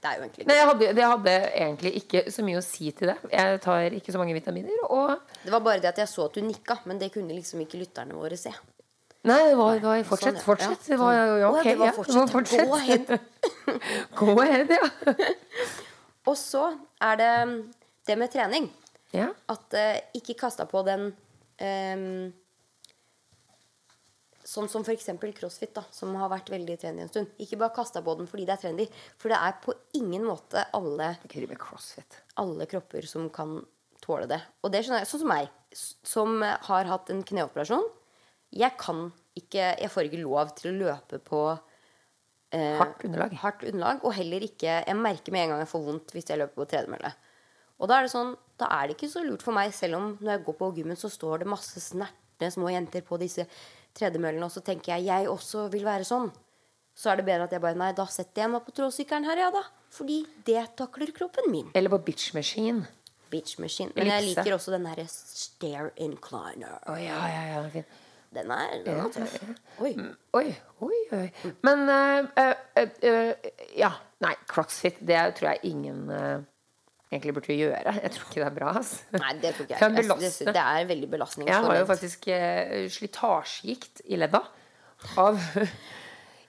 A: Det er jo egentlig
B: Nei, jeg hadde, det hadde egentlig ikke så mye å si til det. Jeg tar ikke så mange vitaminer. Og
A: Det var bare det at jeg så at du nikka, men det kunne liksom ikke lytterne våre se.
B: Nei, det var, det var fortsett.
A: Sånn, ja.
B: Fortsett. Det var, ja,
A: Å, ja, det var fortsett.
B: fortsett.
A: Gå ahead.
B: Gå ahead, ja.
A: Og så er det det med trening.
B: ja.
A: At uh, ikke kasta på den um, Sånn som f.eks. crossfit, da, som har vært veldig trendy en stund. Ikke bare kasta på den fordi det er trendy, for det er på ingen måte alle,
B: med
A: alle kropper som kan tåle det. Og det skjønner jeg. Sånn som meg, som har hatt en kneoperasjon. Jeg kan ikke Jeg får ikke lov til å løpe på eh,
B: Hardt underlag.
A: hardt underlag. Og heller ikke Jeg merker med en gang jeg får vondt hvis jeg løper på tredemølle. Og da er det sånn Da er det ikke så lurt for meg, selv om når jeg går på gymmen, så står det masse snertne små jenter på disse tredemøllene, og så tenker jeg jeg også vil være sånn. Så er det bedre at jeg bare Nei, da setter jeg meg på tråsykkelen her, ja da. Fordi det takler kroppen min.
B: Eller på bitch machine.
A: Bitch machine. Men jeg liker også den derre stair incliner.
B: Oh, ja, ja, ja, fin.
A: Den er, den er tøff. Oi.
B: Oi, oi, oi. Men uh, uh, uh, Ja. Nei, crossfit, det tror jeg ingen eh, egentlig burde gjøre. Jeg tror ikke det er bra. Altså.
A: Nei, det tror ikke
B: Det er
A: jeg.
B: det.
A: Det er veldig belastning.
B: Jeg har jo faktisk eh, slitasjegikt i ledda. Av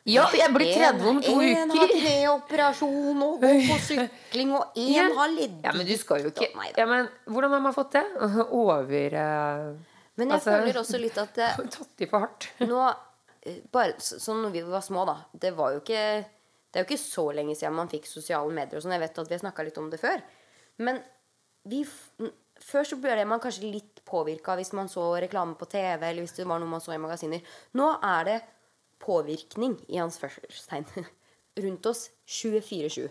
B: Ja, jeg blir 30 om to
A: En har
B: uker.
A: kneoperasjon og går på sykling, og én
B: Ja.
A: har ledd
B: Ja, men du skal jo ikke ja, men Hvordan har man fått det? Over eh,
A: Men jeg
B: altså-
A: føler også litt at det,
B: Tatt i for hardt.
A: nå eh, bare sånn når vi var små, da Det var jo ikke Det er jo ikke så lenge siden man fikk sosiale medier og sånn. Jeg vet at vi har snakka litt om det før. Men vi Før så ble man kanskje litt påvirka hvis man så reklame på TV, eller hvis det var noe man så i magasiner. Nå er det påvirkning, i hans førstegn rundt oss 24-7.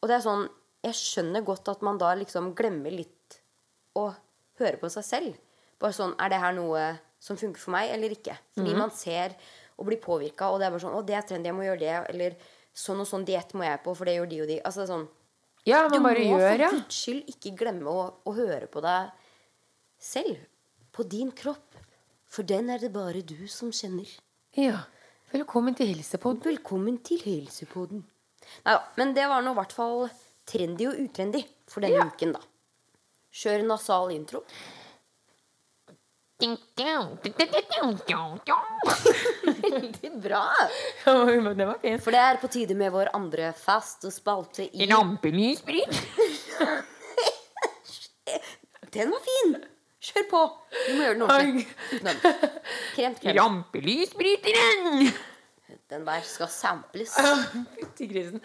A: Og det er sånn Jeg skjønner godt at man da liksom glemmer litt å høre på seg selv. Bare sånn Er det her noe som funker for meg, eller ikke? Fordi man ser og blir påvirka, og det er bare sånn Å, det er trendy, jeg må gjøre det. Eller sånn og sånn diett må jeg på, for det gjør de og de. Altså det er sånn
B: Ja,
A: Du
B: man bare
A: må
B: gjør,
A: for
B: ja.
A: guds skyld ikke glemme å, å høre på deg selv. På din kropp. For den er det bare du som kjenner.
B: ja. Velkommen til Helsepoden.
A: Velkommen til Helsepodden. Nei da, men det var nå i hvert fall trendy og utrendy for denne
B: Ja.
A: uken, da. Kjør nasal intro. Veldig bra!
B: Det var fint.
A: For det er på tide med vår andre faste spalte i
B: Lampelysbryt.
A: Den var fin! Kjør på! Du må gjøre den ordentlig. Kremt, kremt.
B: Rampelysbryteren!
A: Den der skal samples.
B: Fytti grisen.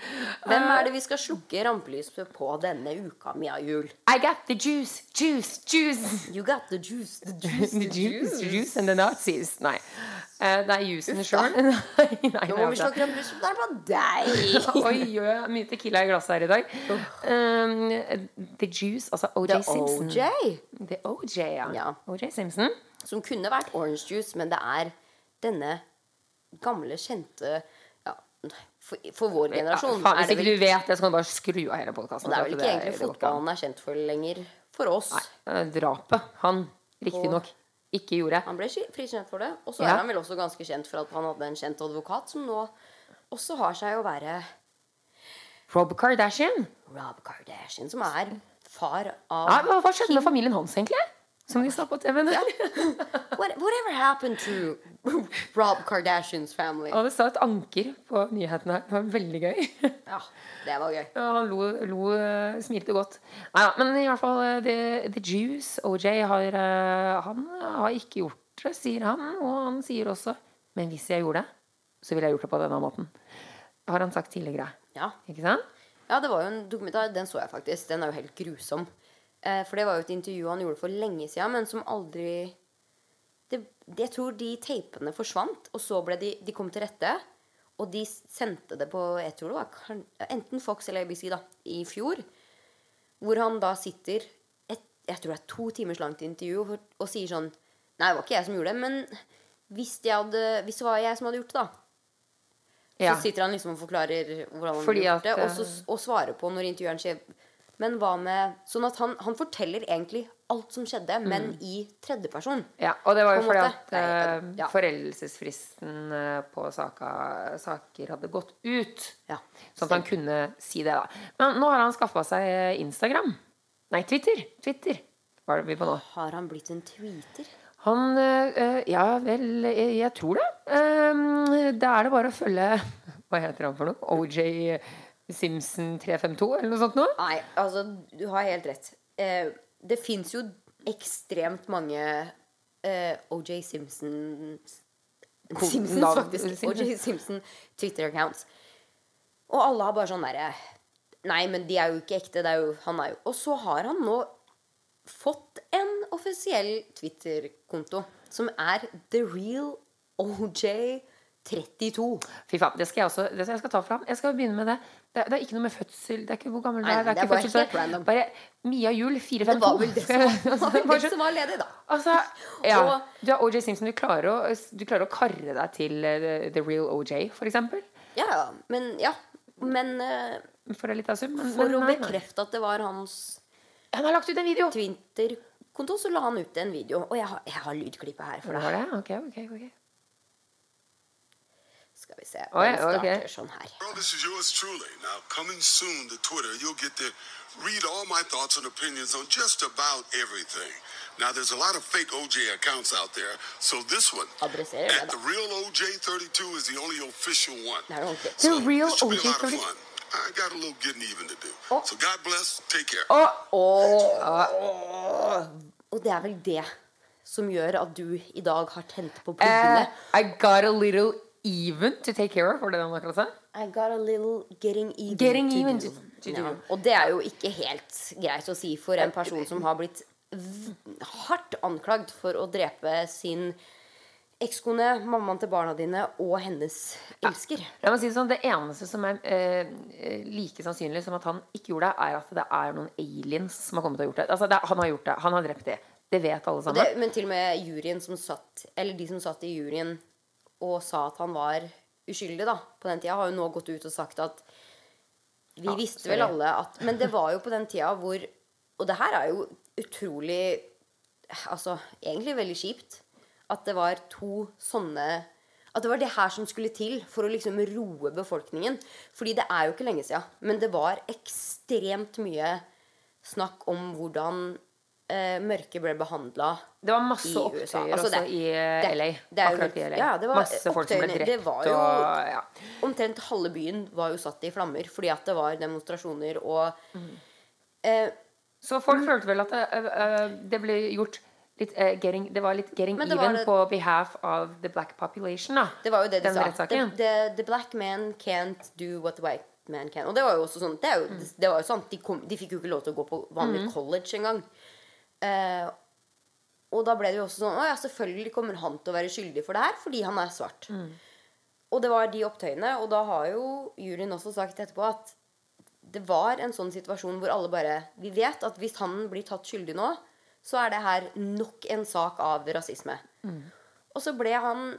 A: Hvem er det vi skal slukke rampelyset på denne uka, Mia Jul?
B: I got the juice, juice, juice.
A: You got the juice, the juice,
B: The juice,
A: The
B: juice and the Nazis. Nei. Eh, det er
A: jusen
B: sjøl.
A: Nå må vi slukke rampelyset, det er på deg!
B: Oi, oi, mye tequila i glasset her i dag. Um, the Juice, altså OJ
A: The
B: Simpson.
A: OJ.
B: The OJ, ja.
A: Ja.
B: OJ Simpson.
A: Som kunne vært orange juice, men det er denne gamle, kjente ja, For, for vår generasjon
B: Ja, faen, hvis
A: det
B: ikke du vet det, så kan du bare skru av hele podkasten.
A: det er vel ikke egentlig fotballen er kjent for lenger for oss.
B: Drapet han riktignok ikke gjorde.
A: Han ble frikjent for det. Og så
B: Ja.
A: er han vel også ganske kjent for at han hadde en kjent advokat som nå også har seg å være
B: Rob Kardashian.
A: Rob Kardashian, som er far av
B: Ja, hva skjedde med familien hans, egentlig? Som vi sa på TV-en. Ja.
A: What, Whatever happened to Rob Kardashians family?
B: Og det sa et anker på nyhetene her. Det var veldig gøy.
A: Ja, det var gøy.
B: Ja, han lo, lo eh, smilte godt. Nei men i hvert fall The, the Juice, OJ, har, eh, han har ikke gjort det, sier han. Og han sier også Men hvis jeg gjorde det, så ville jeg gjort det på denne måten. Har han sagt tidligere.
A: Ja.
B: Ikke sant?
A: ja, det var jo en dokumentar. Den så jeg faktisk. Den er jo helt grusom. Eh, for det var jo et intervju han gjorde for lenge siden, men som aldri det, Jeg tror de teipene forsvant, og så ble de De kom til rette. Og de sendte det på jeg tror det var enten Fox eller ABC da, i fjor. Hvor han da sitter et, jeg tror det er to timers langt intervju og, og sier sånn Nei, det var ikke jeg som gjorde det, men hvis, de hadde, hvis det var jeg som hadde gjort det, da
B: Ja.
A: Så sitter han liksom og forklarer hvordan han
B: Fordi
A: gjorde det, og, så, og svarer på når intervjueren sier Men hva med Sånn at han, han forteller egentlig alt som skjedde, men i tredjeperson.
B: Ja, og det var jo fordi
A: måte.
B: at eh,
A: ja.
B: foreldelsesfristen eh, på saka, saker hadde gått ut.
A: Ja.
B: Sånn at han kunne si det, da. Men nå har han skaffa seg eh, Instagram. Nei, Twitter. Twitter Hva er det vi på nå?
A: Har han blitt en tweeter?
B: Han eh, Ja vel, jeg, jeg tror det. Um, da er det bare å følge Hva heter han for noe? OJ Simpson 352, eller noe sånt noe?
A: Nei, altså, du har helt rett. Eh, det fins jo ekstremt mange eh, OJ Simpson Simpsons, faktisk. OJ Simpson Twitter-accounts. Og alle har bare sånn derre Nei, men de er jo ikke ekte. Det er jo, han er jo Og så har han nå fått en offisiell Twitter-konto som er The Real OJ32.
B: Fy faen, det skal jeg også det skal jeg skal ta fram. Jeg skal begynne med det. Det, er- det er ikke noe med fødsel Det er ikke hvor gammel du er.
A: det er bare helt random.
B: Bare Mia Juel
A: Det
B: 452.
A: var vel det som var, det var, vel det som var ledig, da.
B: Altså, ja.
A: Og-
B: Du er OJ Simpson. Du klarer å, du klarer å karre deg til eh, The Real OJ, eksempel.
A: Ja, ja. Men ja. Men uh,
B: For litt liten. Men,
A: for
B: men
A: å bekrefte at det var hans
B: Han har lagt ut en video!
A: Twinter-konto, så la han ut en video. Og jeg har, jeg har lydklippet her for
B: Var
A: deg.
B: det? Ok, ok, ok.
A: Skal vi se.
B: Oi,
A: Den starter
B: ok.
A: sånn her.
C: Well, this is yours truly. Now, coming soon to Twitter, you'll get to read all my thoughts and opinions on just about everything. Now, there's a lot of fake OJ accounts out there, so this one,
A: Adresserer
C: at the real OJ32, is the only official one.
A: Det er ordentlig.
B: The real
C: this should be a lot of
B: OJ32.
C: I got a little getting even to do.
A: Oh.
C: So God bless. Take care.
A: Oh, oh, Og det er vel det som gjør at du i dag har tent på
B: Eh,
A: pluggene.
B: I got a little even to take care of, var det den akkurat sa?
A: I got a little getting even
B: Getting
A: to
B: even
A: do.
B: to- to do.
A: Ja. Og det er jo ikke helt greit å si for en person som har blitt hardt anklagd for å drepe sin ekskone, mammaen til barna dine og hennes elsker.
B: La meg si det sånn, Det eneste som er eh, like sannsynlig som at han ikke gjorde det, er at det er noen aliens som har kommet og gjort det. Altså, det han har gjort det. Han har drept det. Det vet alle sammen.
A: Det, men til og med juryen som satt Eller de som satt i juryen og sa at han var uskyldig da på den tida, har jo nå gått ut og sagt at vi
B: Ja,
A: visste
B: sorry.
A: vel alle at Men det var jo på den tida hvor Og det her er jo utrolig Altså egentlig veldig kjipt. At det var to sånne At det var det her som skulle til for å liksom roe befolkningen. Fordi det er jo ikke lenge sia, Men det var ekstremt mye snakk om hvordan mørke ble behandla
B: Det var masse opptøyer
A: altså, det, også
B: i eh,
A: det-
B: LA.
A: det
B: Akkurat i LA.
A: ja, det var
B: masse folk som ble drept
A: Det var jo-
B: og ja.
A: Omtrent halve byen var jo satt i flammer fordi at det var demonstrasjoner og
B: Mm.
A: eh,
B: Så folk følte vel at det, eh, eh, det ble gjort litt uh, getting, Det var litt getting even
A: det-
B: på behalf of the black population, da.
A: Det var jo det de sa. The, the, the black man can't do what the white man can. Og det var jo også sånn Det, jo,
B: Mm.
A: det var jo sant. De, kom, de fikk jo ikke lov til å gå på vanlig college engang. Eh, og da ble det jo også sånn Å ja, selvfølgelig kommer han til å være skyldig for det her fordi han er svart.
B: Mm.
A: Og det var de opptøyene, og da har jo juryen også sagt etterpå at det var en sånn situasjon hvor alle bare Vi vet at hvis han blir tatt skyldig nå, så er det her nok en sak av rasisme. Og så ble han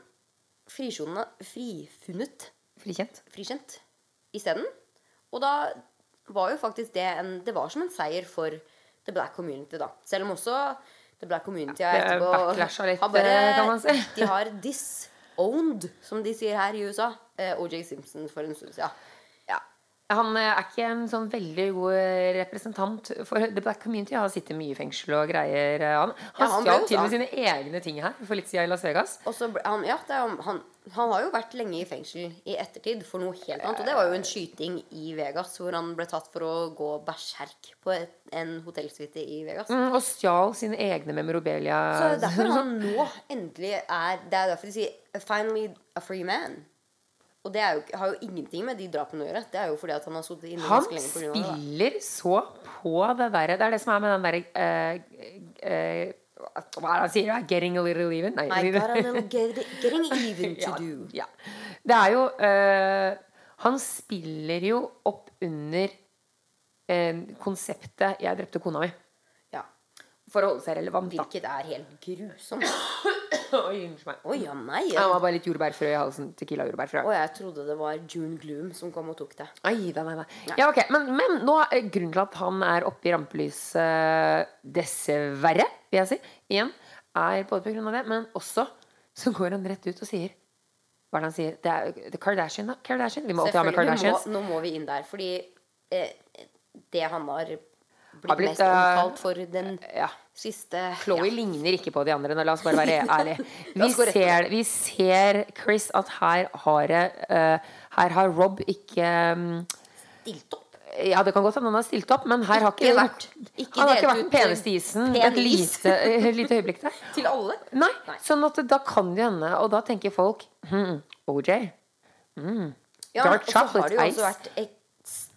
A: frifunnet
B: Frikjent.
A: frikjent isteden. Og da var jo faktisk det en Det var som en seier for the black community, da. Selv om også the black community
B: er
A: etterpå
B: backlasha litt,
A: har bare,
B: eh, kan man si.
A: De har disowned, som de sier her i USA, eh, OJ Simpson for en stund siden.
B: Ja. Han eh, er ikke en sånn veldig god representant for the black community. Han sitter mye i fengsel og greier. Han, han
A: Ja, han
B: stjal til og med sine egne ting her for litt siden i Las Vegas.
A: Ble, han, ja, det er, han, han har jo vært lenge i fengsel i ettertid for noe helt annet. Og det var jo en skyting i Vegas hvor han ble tatt for å gå berserk på et, en hotellsuite i Vegas.
B: Mm, og stjal sine egne memorabilia.
A: Så det er derfor han nå endelig er Det er derfor de sier 'finally a free man'. Og det jo, har jo ingenting med de drapene å gjøre. Det er jo fordi at han har sittet inne
B: Han
A: ganske lenge på grunn av det. da.
B: spiller så på det derre Det er det som er med den derre eh, eh, Hva er det han sier? 'Getting a little even'? Nei.
A: I got a little get, getting even to
B: ja,
A: do.
B: ja. Det er jo uh, Han spiller jo opp under uh, konseptet 'Jeg drepte kona mi'.
A: Ja.
B: For å holde seg relevant.
A: Hvilket er helt grusomt.
B: Oi, unnskyld meg.
A: Oi, ja, nei.
B: Det var bare litt jordbærfrø i halsen. Tequila-jordbærfrø.
A: Og jeg trodde det var June Gloom som kom og tok det.
B: Ai, nei, nei, nei. Ja, ok, men, men nå er grunnen til at han er oppe i rampelyset, dessverre, vil jeg si, igjen, er både på grunn av det, men også så går han rett ut og sier Hva er det han sier? Det er The Kardashian, da? Kardashian? Vi må alltid ha med Kardashians.
A: Må, nå må vi inn der, fordi eh, det han har blitt,
B: Har blitt,
A: mest
B: eh,
A: omtalt for den
B: Ja.
A: Siste
B: Chloe
A: ja.
B: ligner ikke på de andre. Nå, la oss bare være ærlige. Vi ser, vi ser, Chris, at her har, eh, her har Rob ikke um,
A: stilt opp.
B: Ja, det kan godt hende han har stilt opp, men her har ikke,
A: Ikke vært- ikke
B: Han har ikke vært den peneste isen
A: pen
B: et lite, lite øyeblikk der.
A: Til alle.
B: Nei,
A: Nei.
B: sånn at da kan det hende, og da tenker folk hm, OJ.
A: Ja,
B: Dark
A: og så har
B: chocolate
A: det jo
B: ice.
A: også vært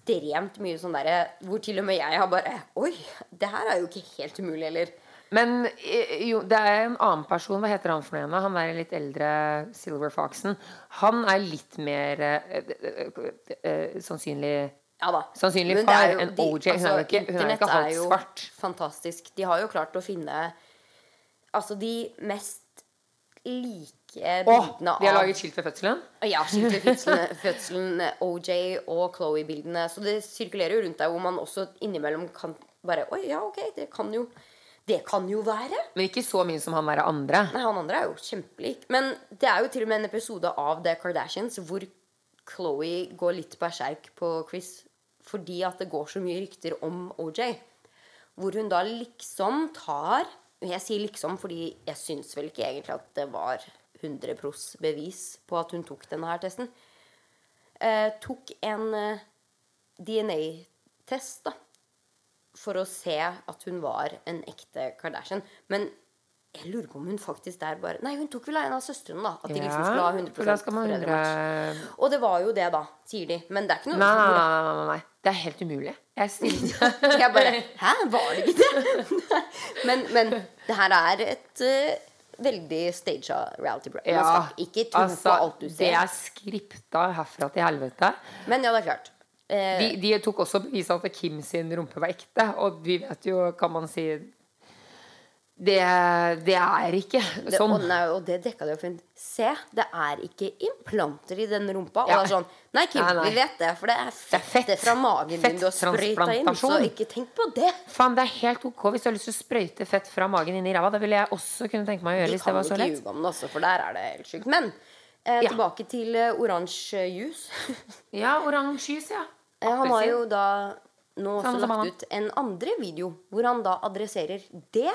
A: ekstremt mye sånn derre hvor til og med jeg har bare Oi, det her er jo ikke helt umulig, eller?
B: Men eh, jo, det er en annen person. Hva heter han for noe? Han er litt eldre Silver Foxen. Han er litt mer øh, øh, øh, sannsynlig
A: Ja da.
B: Sannsynlig far enn OJ. Hun er jo ikke- hun er ikke halvt svart.
A: Fantastisk. De har jo klart å finne Altså de mest like
B: Åh,
A: bildene
B: de har laget skilt ved fødselen?
A: Ja, skikkelig fødselen, fødselen OJ og Chloé-bildene. Så det sirkulerer jo rundt deg, hvor man også innimellom kan bare Oi, ja, ok, det kan jo Det kan jo være.
B: Men ikke så mye som han være andre.
A: Nei, han andre er jo kjempelik. Men det er jo til og med en episode av The Kardashians hvor Chloé går litt berserk på Chris fordi at det går så mye rykter om OJ. Hvor hun da liksom tar Jeg sier liksom fordi jeg syns vel ikke egentlig at det var 100 pros bevis på at hun tok denne her testen. Eh, tok en eh, DNA-test, da for å se at hun var en ekte Kardashian. Men jeg lurer på om hun faktisk der bare Nei, hun tok vel av en av søstrene, da. At de liksom skulle ha 100
B: for da skal man
A: foreldrematch.
B: 100
A: Og det var jo det, da, sier de. Men det er ikke noe
B: Nei, nei, nei, nei. Det er helt umulig. Jeg stilte
A: Jeg bare Hæ, var det ikke det? men, men det her er et eh, veldig staged reality-program. Man skal ikke tro
B: altså,
A: på alt du ser.
B: Det er skripta herfra til helvete.
A: Men ja, det er klart. Eh,
B: De, de tok også bevis at Kim sin rumpe var ekte, og vi vet jo, kan man si Det, det er ikke
A: det,
B: sånn.
A: og, nei, og det dekka de jo fint. Se, det er ikke implanter i den rumpa.
B: Ja.
A: Og det er sånn Nei, Kim,
B: Nei, nei.
A: vi vet det, for det er fettet
B: fett.
A: fra magen din du har sprøyta inn. Så ikke tenk på det.
B: Faen, det er helt ok hvis du har lyst til å sprøyte fett fra magen inn i ræva. Det ville jeg også kunne tenke meg å gjøre
A: De
B: hvis det
A: kan
B: var så
A: ikke ljuge om det, også, for der er det helt sjukt. Men eh,
B: Ja.
A: tilbake til uh, oransje juice.
B: Ja, oransje juice, ja.
A: Eh, Han har jo da nå også
B: Samme
A: lagt ut en andre video hvor han da adresserer det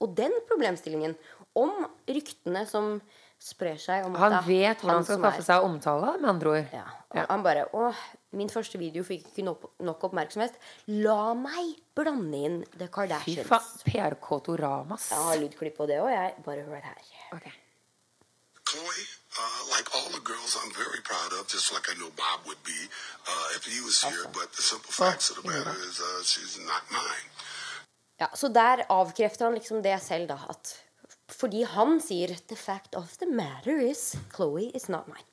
A: og den problemstillingen om ryktene som sprer seg om
B: Han vet hvordan han skal skaffe seg omtale, med andre ord.
A: Ja. Og Han bare Å, min første video fikk ikke nok, nok oppmerksomhet. La meg blande inn The
B: Fy
A: Kardashians.
B: faen. PRK-toramas.
A: Jeg har lydklipp på det òg, jeg. Bare hør her.
B: Okay.
C: Chloe, uh, like all the girls, I'm very proud of, just like I know Bob would be uh, if he was here. But the simple facts of the matter is, uh, she's not mine.
A: Ja, Så der avkrefter han liksom det selv, da. At fordi han sier 'The fact of the matter is Chloé is not mine'.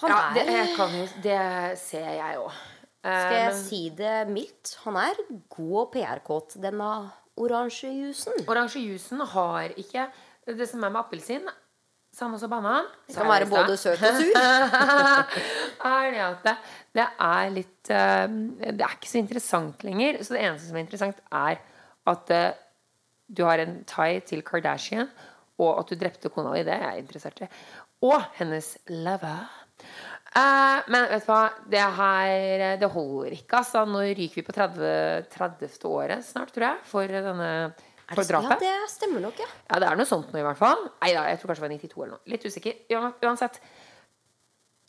A: Han
B: Ja, det,
A: er
B: kan jo, det ser jeg òg.
A: Skal jeg si det mildt? Han er god PR-kåt, denne oransje jusen.
B: Oransje jusen har ikke Det som er med appelsin, samme som banan.
A: Det kan være både søt og sur.
B: det det, det er litt eh, Det er ikke så interessant lenger. Så det eneste som er interessant, er at eh, du har en tie til Kardashian, og at du drepte kona di. Det er jeg interessert i. Og hennes lover. Uh, men vet du hva, det her Det holder ikke, altså. Nå ryker vi på 30, 30. året snart, tror jeg, for denne for
A: Ja, det stemmer nok, ja.
B: Ja, det er noe sånt nå i hvert fall. Nei da, jeg tror kanskje det var 92 eller noe. Litt usikker. Ja, Uansett.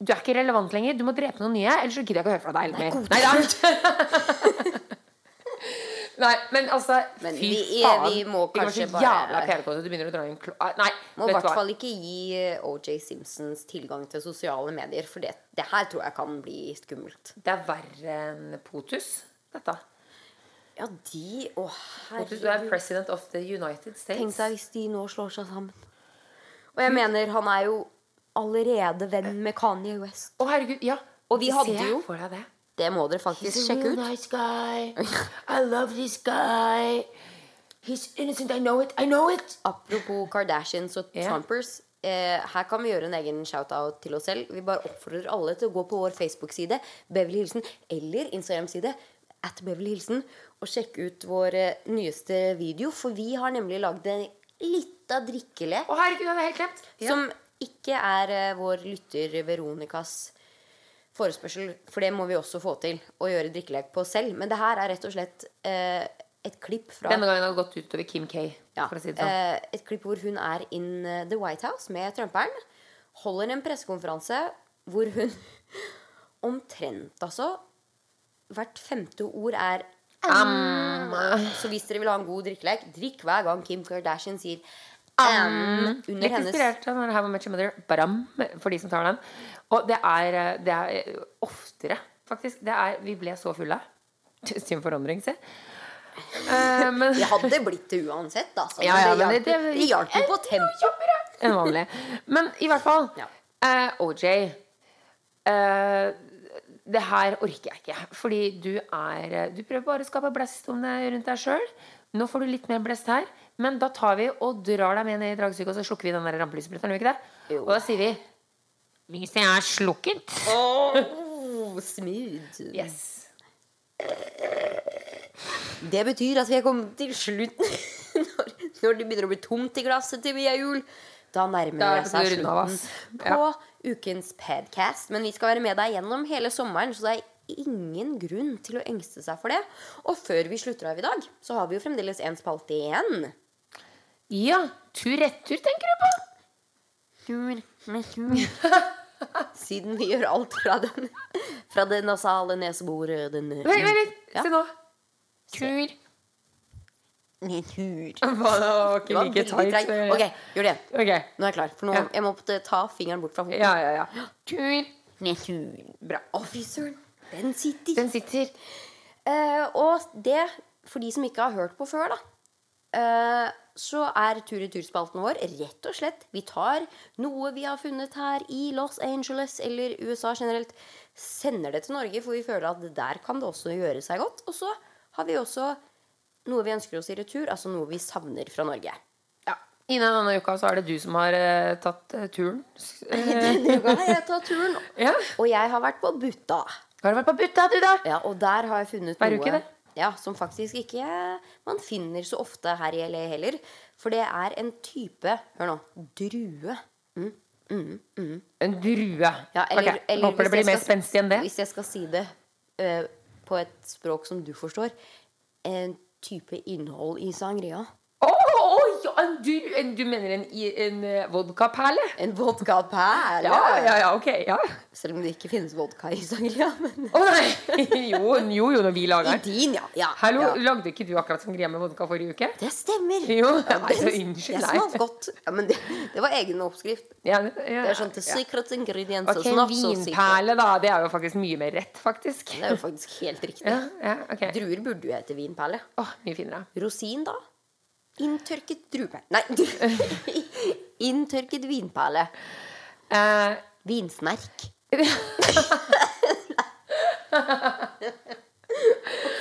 B: Du er ikke relevant lenger. Du må drepe noen nye, ellers så gidder jeg ikke å høre fra deg
A: heller
B: mer. Nei da. Nei, men altså
A: Men
B: Fy
A: vi-
B: faen.
A: vi må kanskje bare-
B: jævla. Du begynner å dra inn klo... Nei,
A: Må i hvert
B: hva.
A: fall ikke gi eh, OJ Simpsons tilgang til sosiale medier, for det, det her tror jeg kan bli skummelt.
B: Det er verre enn POTUS, dette.
A: Ja, de Å,
B: POTUS du er president of the United States.
A: Tenk deg hvis de nå slår seg sammen. Og jeg mener, han er jo allerede venn med Kanye West.
B: Å, herregud. Ja.
A: Og vi hadde jo-
B: for deg det.
A: Det må dere faktisk sjekke ut.
B: nice guy. I love this guy. He's innocent. I know it. I know it.
A: Apropos Kardashians og
B: yeah.
A: Trumpers. Eh, her kan vi gjøre en egen shout-out til oss selv. Vi bare oppfordrer alle til å gå på vår Facebook-side Beverly Hilsen eller Instagram-side at Beverly Hilsen og sjekke ut vår eh, nyeste video. For vi har nemlig lagd en lita drikkelek
B: Å, herregud, det hadde helt glemt. Ja.
A: som ikke er eh, vår lytter Veronikas forespørsel. For det må vi også få til. Å gjøre drikkelek på selv. Men det her er rett og slett eh, et klipp fra
B: Denne gangen har det gått utover Kim K.
A: ja,
B: si sånn.
A: eh, et klipp hvor hun er in eh, The White House med Trumperen. Holder en pressekonferanse hvor hun omtrent, altså Hvert femte ord er am. Så hvis dere vil ha en god drikkelek, drikk hver gang Kim Kardashian sier am under
B: Litt
A: hennes
B: inspirert av How I Met Your Mother. Badam, for de som tar den. Og det er, eh, det er eh, oftere, faktisk. Det er, vi ble så fulle. Sin forandring, se. Eh, men
A: Det hadde blitt det uansett, da. Så
B: Ja, ja,
A: det, hjalp, jo på tempoet.
B: enn vanlig. Men i hvert fall.
A: Ja.
B: uh, OJ. uh, det her orker jeg ikke. Fordi du er eh, Du prøver bare å skape blest om deg rundt deg sjøl. Nå får du litt mer blest her. Men da tar vi og drar deg med ned i dragsyke, og så slukker vi den vi?
A: Jo.
B: Og da sier vi Lyset er slukket.
A: Oh, smooth.
B: Yes.
A: Det betyr at vi er kommet til slutten. Når, når det begynner å bli tomt i glasset til vi er jul, da nærmer
B: er
A: det seg slutten på ukens podcast. Men vi skal være med deg gjennom hele sommeren, så det er ingen grunn til å engste seg for det. Og før vi slutter av i dag, så har vi jo fremdeles en spalte igjen.
B: Ja. Tur-retur, tenker du på?
A: Siden vi gjør alt fra den Fra det nasale neseboret den
B: Vent, vent litt.
A: Ja.
B: Se nå. Tur.
A: Tur.
B: Det var ikke like tight.
A: Ok, gjør det igjen.
B: Ok.
A: Nå er jeg klar. For nå
B: Ja.
A: jeg må ta fingeren bort fra foten.
B: Ja, ja, ja. Tur.
A: Tur. Bra. Å, fy søren. Den sitter.
B: Den sitter.
A: Uh, og det, for de som ikke har hørt på før, da, eh, så er tur i turspalten vår rett og slett Vi tar noe vi har funnet her i Los Angeles eller USA generelt, sender det til Norge, for vi føler at der kan det også gjøre seg godt. Og så har vi også noe vi ønsker oss i retur, altså noe vi savner fra Norge.
B: Ja. Innen denne uka så er det du som har eh, tatt eh, turen.
A: Denne uka har jeg tatt turen,
B: ja.
A: og jeg har vært på Butta.
B: Har du vært på Butta, du, da?
A: Ja, og der har jeg funnet
B: Hver
A: noe
B: uke, det?
A: Ja, som faktisk ikke man finner så ofte her i LA heller. For det er en type Hør nå. Drue.
B: En drue.
A: Ja, eller,
B: okay.
A: eller
B: Håper det blir mer spenstig enn det.
A: Hvis jeg skal si det eh, på et språk som du forstår. En type innhold i sangria.
B: Ja, du, du mener en, en eh, vodkaperle?
A: En vodkaperle.
B: Ja, ja, ja, ok. Ja.
A: Selv om det ikke finnes vodka i sangria. Men
B: nei! Jo, jo, jo, når vi lager
A: i din, ja. ja.
B: Hallo,
A: ja.
B: lagde ikke du akkurat sangria med vodka forrige uke?
A: Det stemmer.
B: Jo,
A: Ja,
B: nei, så unnskyld,
A: Det smakte godt. Ja, men det, det var egen oppskrift.
B: Ja, det, ja,
A: Det er sånn til secret ingredients
B: Ok, vinperle, da. Det er jo faktisk mye mer rett, faktisk.
A: Det er jo faktisk helt riktig.
B: Ja, ja, ok.
A: Druer burde jo hete vinperle.
B: Oh, mye finere.
A: Rosin, da? Inntørket drue... Nei, inntørket vinperle.
B: Uh,
A: Vinsnerk.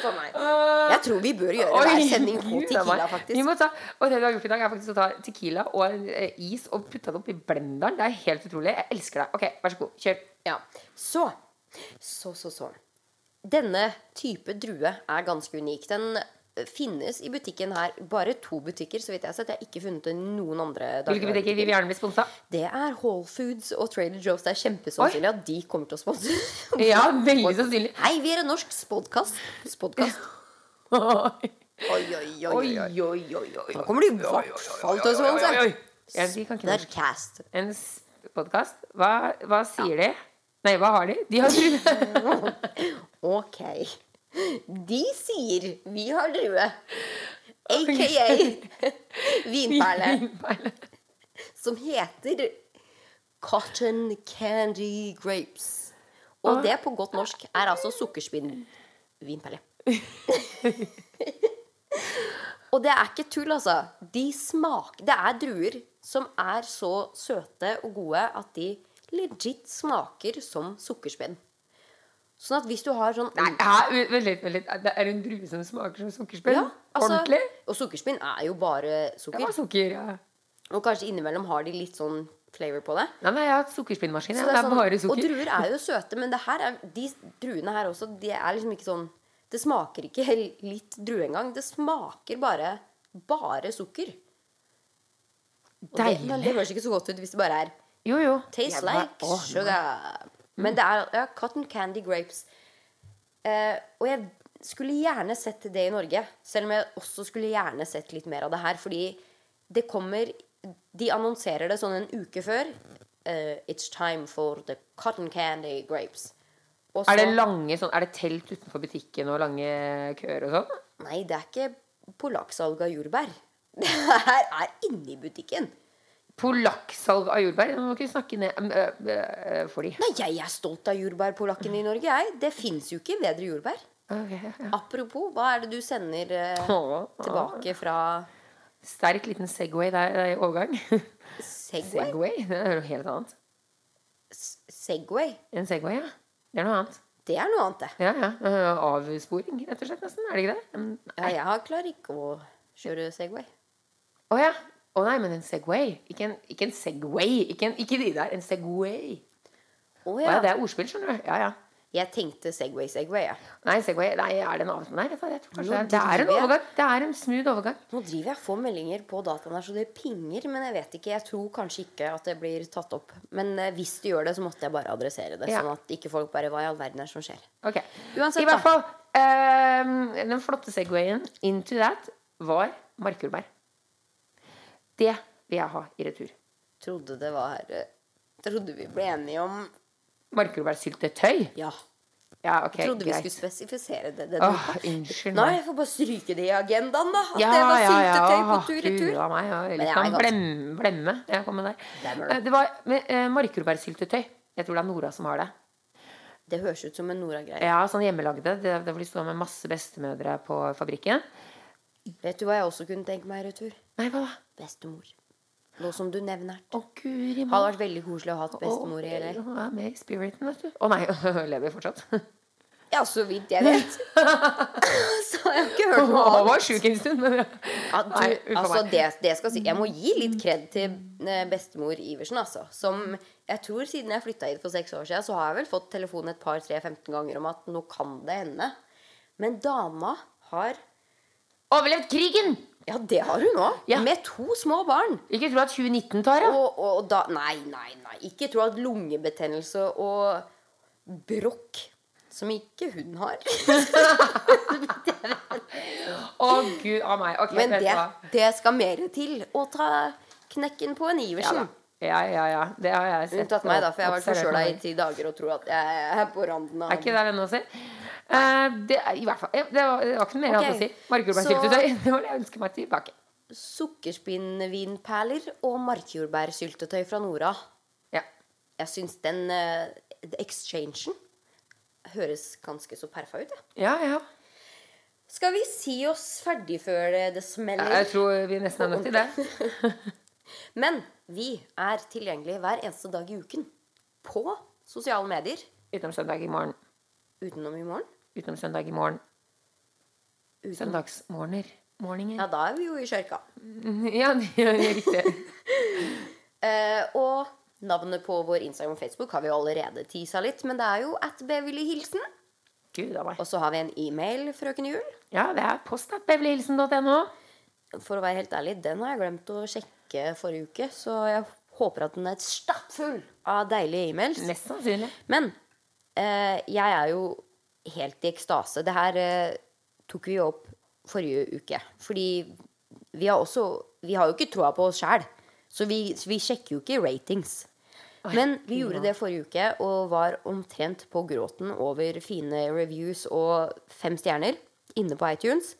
A: For. Jeg tror vi bør gjøre hver sending på Tequila, faktisk.
B: ta, og det vi har gjort i dag, er faktisk å ta Tequila og eh, is og putte det oppi blenderen. Det er helt utrolig. Jeg elsker det. Ok, vær så god. Kjør.
A: Ja. Så, så, så, så. Denne type drue er ganske unik. Den eh, finnes i butikken her. Bare to butikker, så vidt jeg har sett. Jeg har ikke funnet noen andre
B: Hvilke butikker vil vi gjerne bli sponsa?
A: Det er Whole Foods og Trader Joe's. Det er kjempesannsynlig at de kommer til å sponse.
B: Ja, veldig sannsynlig.
A: Hei, vi er en norsk spodkast. Spodkast.
B: Oi,
A: Oi, oi, oi. Nå kommer de i hvert fall til å sponse.
B: Ja, de kan ikke
A: Det er cast.
B: En podkast? Hva, hva sier de? Nei, hva har de? De har.
A: Ok. De sier 'vi har drue'. Aka vinperle. Som heter cotton candy grapes. Og det på godt norsk er altså sukkerspinnvinperle. Og det er ikke tull, altså. De smaker Det er druer som er så søte og gode at de legit smaker som sukkerspinn. Sånn at hvis du har sånn
B: Nei, ja, vent litt, vent litt. Det er en drue som smaker som sukkerspinn?
A: Ja, altså,
B: Ordentlig?
A: Og sukkerspinn er jo bare sukker.
B: Ja, sukker, ja.
A: Og kanskje innimellom har de litt sånn flavor på det.
B: Nei, nei, jeg har hatt sukkerspinnmaskin. Det. Det er
A: sånn-
B: bare
A: Og druer er jo søte, men det her er, de druene her også, de er liksom ikke sånn Det smaker ikke litt drue engang. Det smaker bare bare sukker. Og det, men det høres ikke så godt ut hvis det bare er
B: Jo, jo.
A: Taste
B: Jeg bare-
A: like sugar. Men det er ja, cotton candy grapes. Eh, og jeg skulle gjerne sett det i Norge. Selv om jeg også skulle gjerne sett litt mer av det her. Fordi det kommer De annonserer det sånn en uke før. Eh, it's time for the cotton candy grapes. Og
B: Er det lange sånn Er det telt utenfor butikken og lange køer og sånn?
A: Nei, det er ikke polakksalg av jordbær. Det her er inni butikken.
B: Polakksalg av jordbær? Nå må ikke snakke ned øh, øh, for de.
A: Nei, jeg er stolt av jordbærpolakkene i Norge, jeg. Det fins jo ikke bedre jordbær.
B: Okay, ja.
A: Apropos, hva er det du sender eh,
B: Åh,
A: tilbake fra
B: Sterk liten Segway der der i overgang.
A: Segway?
B: Segway? Det er noe helt annet.
A: S- Segway?
B: En Segway, ja. Det er noe annet.
A: Det er noe annet, det.
B: Ja, ja. Øh, Avsporing, rett og slett, nesten. Er det ikke det? Nei.
A: Ja, jeg har klarer ikke å kjøre Segway.
B: Å ja. Å nei, men en Segway. Ikke en, ikke en Segway. Ikke, en, ikke de der. En Segway.
A: Å
B: ja,
A: ja.
B: det er ordspill, skjønner du. Ja, ja.
A: Jeg tenkte Segway, Segway, Ja.
B: Nei, Segway Nei, er det en annen Nei, jeg tror kanskje det det er en overgang. Det er en smooth overgang.
A: Nå driver jeg og får meldinger på dataen her, så det pinger. Men jeg vet ikke. Jeg tror kanskje ikke at det blir tatt opp. Men eh, hvis du gjør det, så måtte jeg bare adressere det.
B: Ja.
A: Sånn at ikke folk bare Hva i all verden er det som skjer?
B: Ok.
A: Uansett,
B: I hvert fall ehm, Den flotte Segwayen into that var markjordbær. Det vil jeg ha i retur.
A: Trodde det var eh, Trodde vi ble enige om
B: Markjordbærsyltetøy.
A: Ja.
B: Ja, jeg
A: Trodde vi skulle spesifisere det. det
B: Åh, unnskyld
A: Nei, jeg får bare stryke det i agendaen, da. At
B: Ja,
A: det var
B: ja, ja.
A: syltetøy på tur-retur.
B: Tur. meg. Ja,
A: Men jeg
B: sånn
A: er
B: blemme. Jeg kommer der.
A: Stemmer det.
B: Eh, var uh, eh, markjordbærsyltetøy. Jeg tror det er Nora som har det.
A: Det høres ut som en Nora-greie.
B: Ja, sånn hjemmelagde. Det, det var de stå med masse bestemødre på fabrikken.
A: Vet du hva jeg også kunne tenke meg i retur?
B: Nei, hva da?
A: Bestemor. Nå som du nevner det.
B: Guri
A: Hadde vært veldig koselig å ha hatt bestemor i LA.
B: Hun er med i spiriten, vet du. Å nei, lever fortsatt.
A: Ja, så vidt jeg vet. så har jeg ikke hørt
B: Hun
A: noe annet.
B: var sjuk en stund, men
A: Ja, du,
B: Nei, uff a
A: altså, det, det skal si Jeg må gi litt kred til eh, bestemor Iversen, altså. Som jeg tror siden jeg flytta hit for seks år siden, så har jeg vel fått telefon et par, tre, 15 ganger om at nå kan det hende. Men dama har
B: Overlevd krigen!
A: Ja, det har hun òg.
B: Ja.
A: Med to små barn.
B: Ikke tro at 2019 tar av.
A: Og, og da Nei, nei, nei. Ikke tro at lungebetennelse og brokk som ikke hun har.
B: Å, gud a meg. Okay,
A: Men det, det skal mer til å ta knekken på en Iversen.
B: ja, ja, ja. Det har jeg sett.
A: Unntatt meg, da, for jeg har vært forkjøla i ti dager og tror at jeg er på randen av
B: Er ikke det det si. Eh, det, er- I hvert fall. Det var, det var ikke noe mer hadde å si. Markjordbærsyltetøy. Det var det jeg ønsker meg tilbake.
A: sukkerspinnvinperler og markjordbærsyltetøy fra Nora.
B: Ja.
A: Jeg syns den uh, exchangen høres ganske så perfa ut, jeg.
B: Ja, ja.
A: Skal vi si oss ferdig før det, smeller?
B: ja. Jeg tror vi nesten er nødt til det.
A: Men vi er tilgjengelige hver eneste dag i uken på sosiale medier.
B: Utenom søndag i morgen.
A: Utenom i morgen.
B: Utenom søndag i morgen. Søndagsmorgener. Morninger.
A: Ja, da er vi jo i kjørka.
B: Ja, det er riktig.
A: uh, og navnet på vår Instagram og Facebook har vi jo allerede tisa litt, men det er jo at Beverly Hilsen.
B: Gud a meg.
A: Og så har vi en e-mail, frøken Jul.
B: Ja, det er post.beverlyhilsen.no.
A: For å være helt ærlig, den har jeg glemt å sjekke forrige uke, så jeg håper at den er stappfull av deilige e-mails.
B: Mest sannsynlig.
A: Men eh, jeg er jo helt i ekstase. Det her eh, tok vi opp forrige uke. Fordi vi har også Vi har jo ikke troa på oss sjæl. Så vi, vi sjekker jo ikke ratings. Men vi gjorde det forrige uke og var omtrent på gråten over fine reviews og fem stjerner inne på iTunes.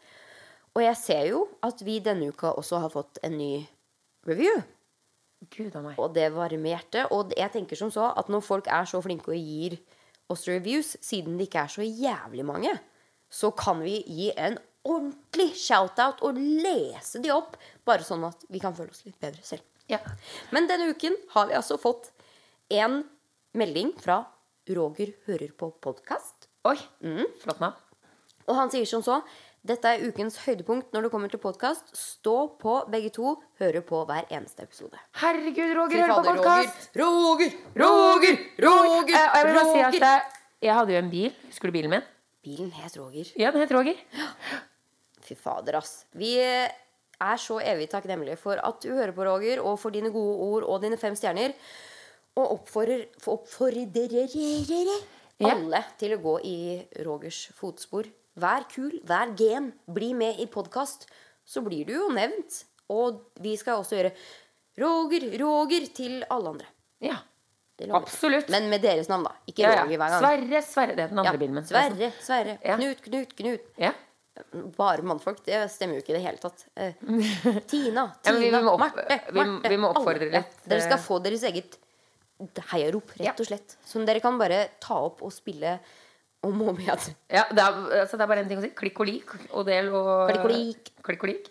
A: Og jeg ser jo at vi denne uka også har fått en ny review.
B: Gud av meg.
A: Og det varmer hjertet. Og jeg tenker som så at når folk er så flinke og gir oss reviews, siden det ikke er så jævlig mange, så kan vi gi en ordentlig shout-out og lese de opp, bare sånn at vi kan føle oss litt bedre selv.
B: Ja.
A: Men denne uken har vi altså fått en melding fra Roger hører på podkast.
B: Oi. Flott navn.
A: Og han sier som så dette er ukens høydepunkt når det kommer til podkast. Stå på, begge to. Høre på hver eneste episode.
B: Herregud, Roger, hører på podkast!
A: Roger!
B: Roger!
A: Roger!
B: Eh, jeg vil bare si at eh, jeg hadde jo en bil. Husker du bilen min?
A: Bilen het Roger.
B: Ja, den het Roger.
A: Fy fader, ass. Vi er så evig takknemlige for at du hører på, Roger, og for dine gode ord og dine fem stjerner. Og oppfordrer, oppfordrer alle til å gå i Rogers fotspor. Vær kul, vær gen, bli med i podkast. Så blir du jo nevnt. Og vi skal også gjøre Roger, Roger til alle andre.
B: Ja. Absolutt.
A: Men med deres navn, da. Ikke
B: ja,
A: Roger hver gang.
B: Sverre, Sverre. Det er den andre
A: Ja,
B: bilen min.
A: Sverre, Sverre.
B: Ja.
A: Knut, Knut, Knut.
B: Ja.
A: Bare mannfolk. Det stemmer jo ikke i det hele tatt. Eh, Tina,
B: Ja,
A: Tina,
B: vi må opp-
A: Marte,
B: vi-
A: Marte.
B: vi må oppfordre
A: alle. Ja,
B: litt,
A: Dere skal
B: eh,
A: få deres eget heiarop,
B: Ja.
A: rett og slett. Som dere kan bare ta opp og spille om og om igjen.
B: Ja, det er, altså, det er bare én ting å si. Klikk og lik. Og del og
A: Klikk og lik.
B: Klikk og lik.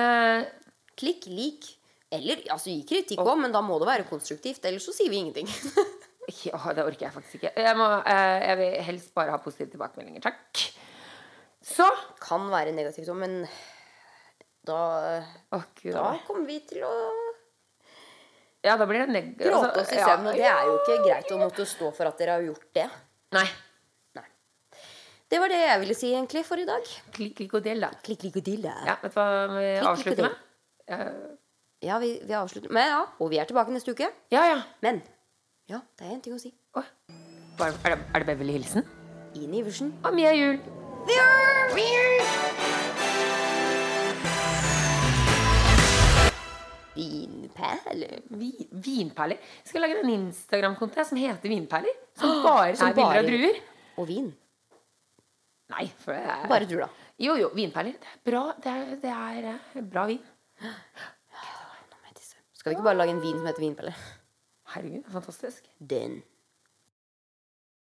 B: Eh,
A: Klikk, lik. Eller altså, gi kritikk òg, men da må det være konstruktivt. Ellers så sier vi ingenting.
B: ja, det orker jeg faktisk ikke. Jeg, må, eh, jeg vil helst bare ha positive tilbakemeldinger. Takk. Så
A: kan være negativt òg, men da,
B: oh,
A: da kommer vi til å
B: Ja, da blir det neg...
A: gråte oss i
B: altså,
A: søvn. Og det er jo ikke greit å måtte stå for at dere har gjort det.
B: Nei.
A: Det var det jeg ville si egentlig for i dag.
B: Klikk, klikk og del, da.
A: Klikk, klikk og dill,
B: Ja, vet du hva vi
A: Klikk,
B: avslutter med?
A: Ja, vi, vi avslutter med ja, og vi er tilbake neste uke.
B: ja, ja.
A: Men ja, det er en ting å si.
B: Hva Er det, er det Beverly Hilsen?
A: Ine Iversen.
B: Og Mia Juel.
A: Vinperle.
B: Vi, vinperler. Jeg skal lage en Instagram-konto som heter Vinperler. Som bare
A: Som
B: er bilder av druer.
A: Og vin.
B: Nei, er
A: Bare du, da.
B: Jo, jo, vinperler. Det er bra, det er, det er eh, bra vin.
A: Jeg. Skal vi ikke bare lage en vin som heter vinperler?
B: Herregud, fantastisk.
A: Den.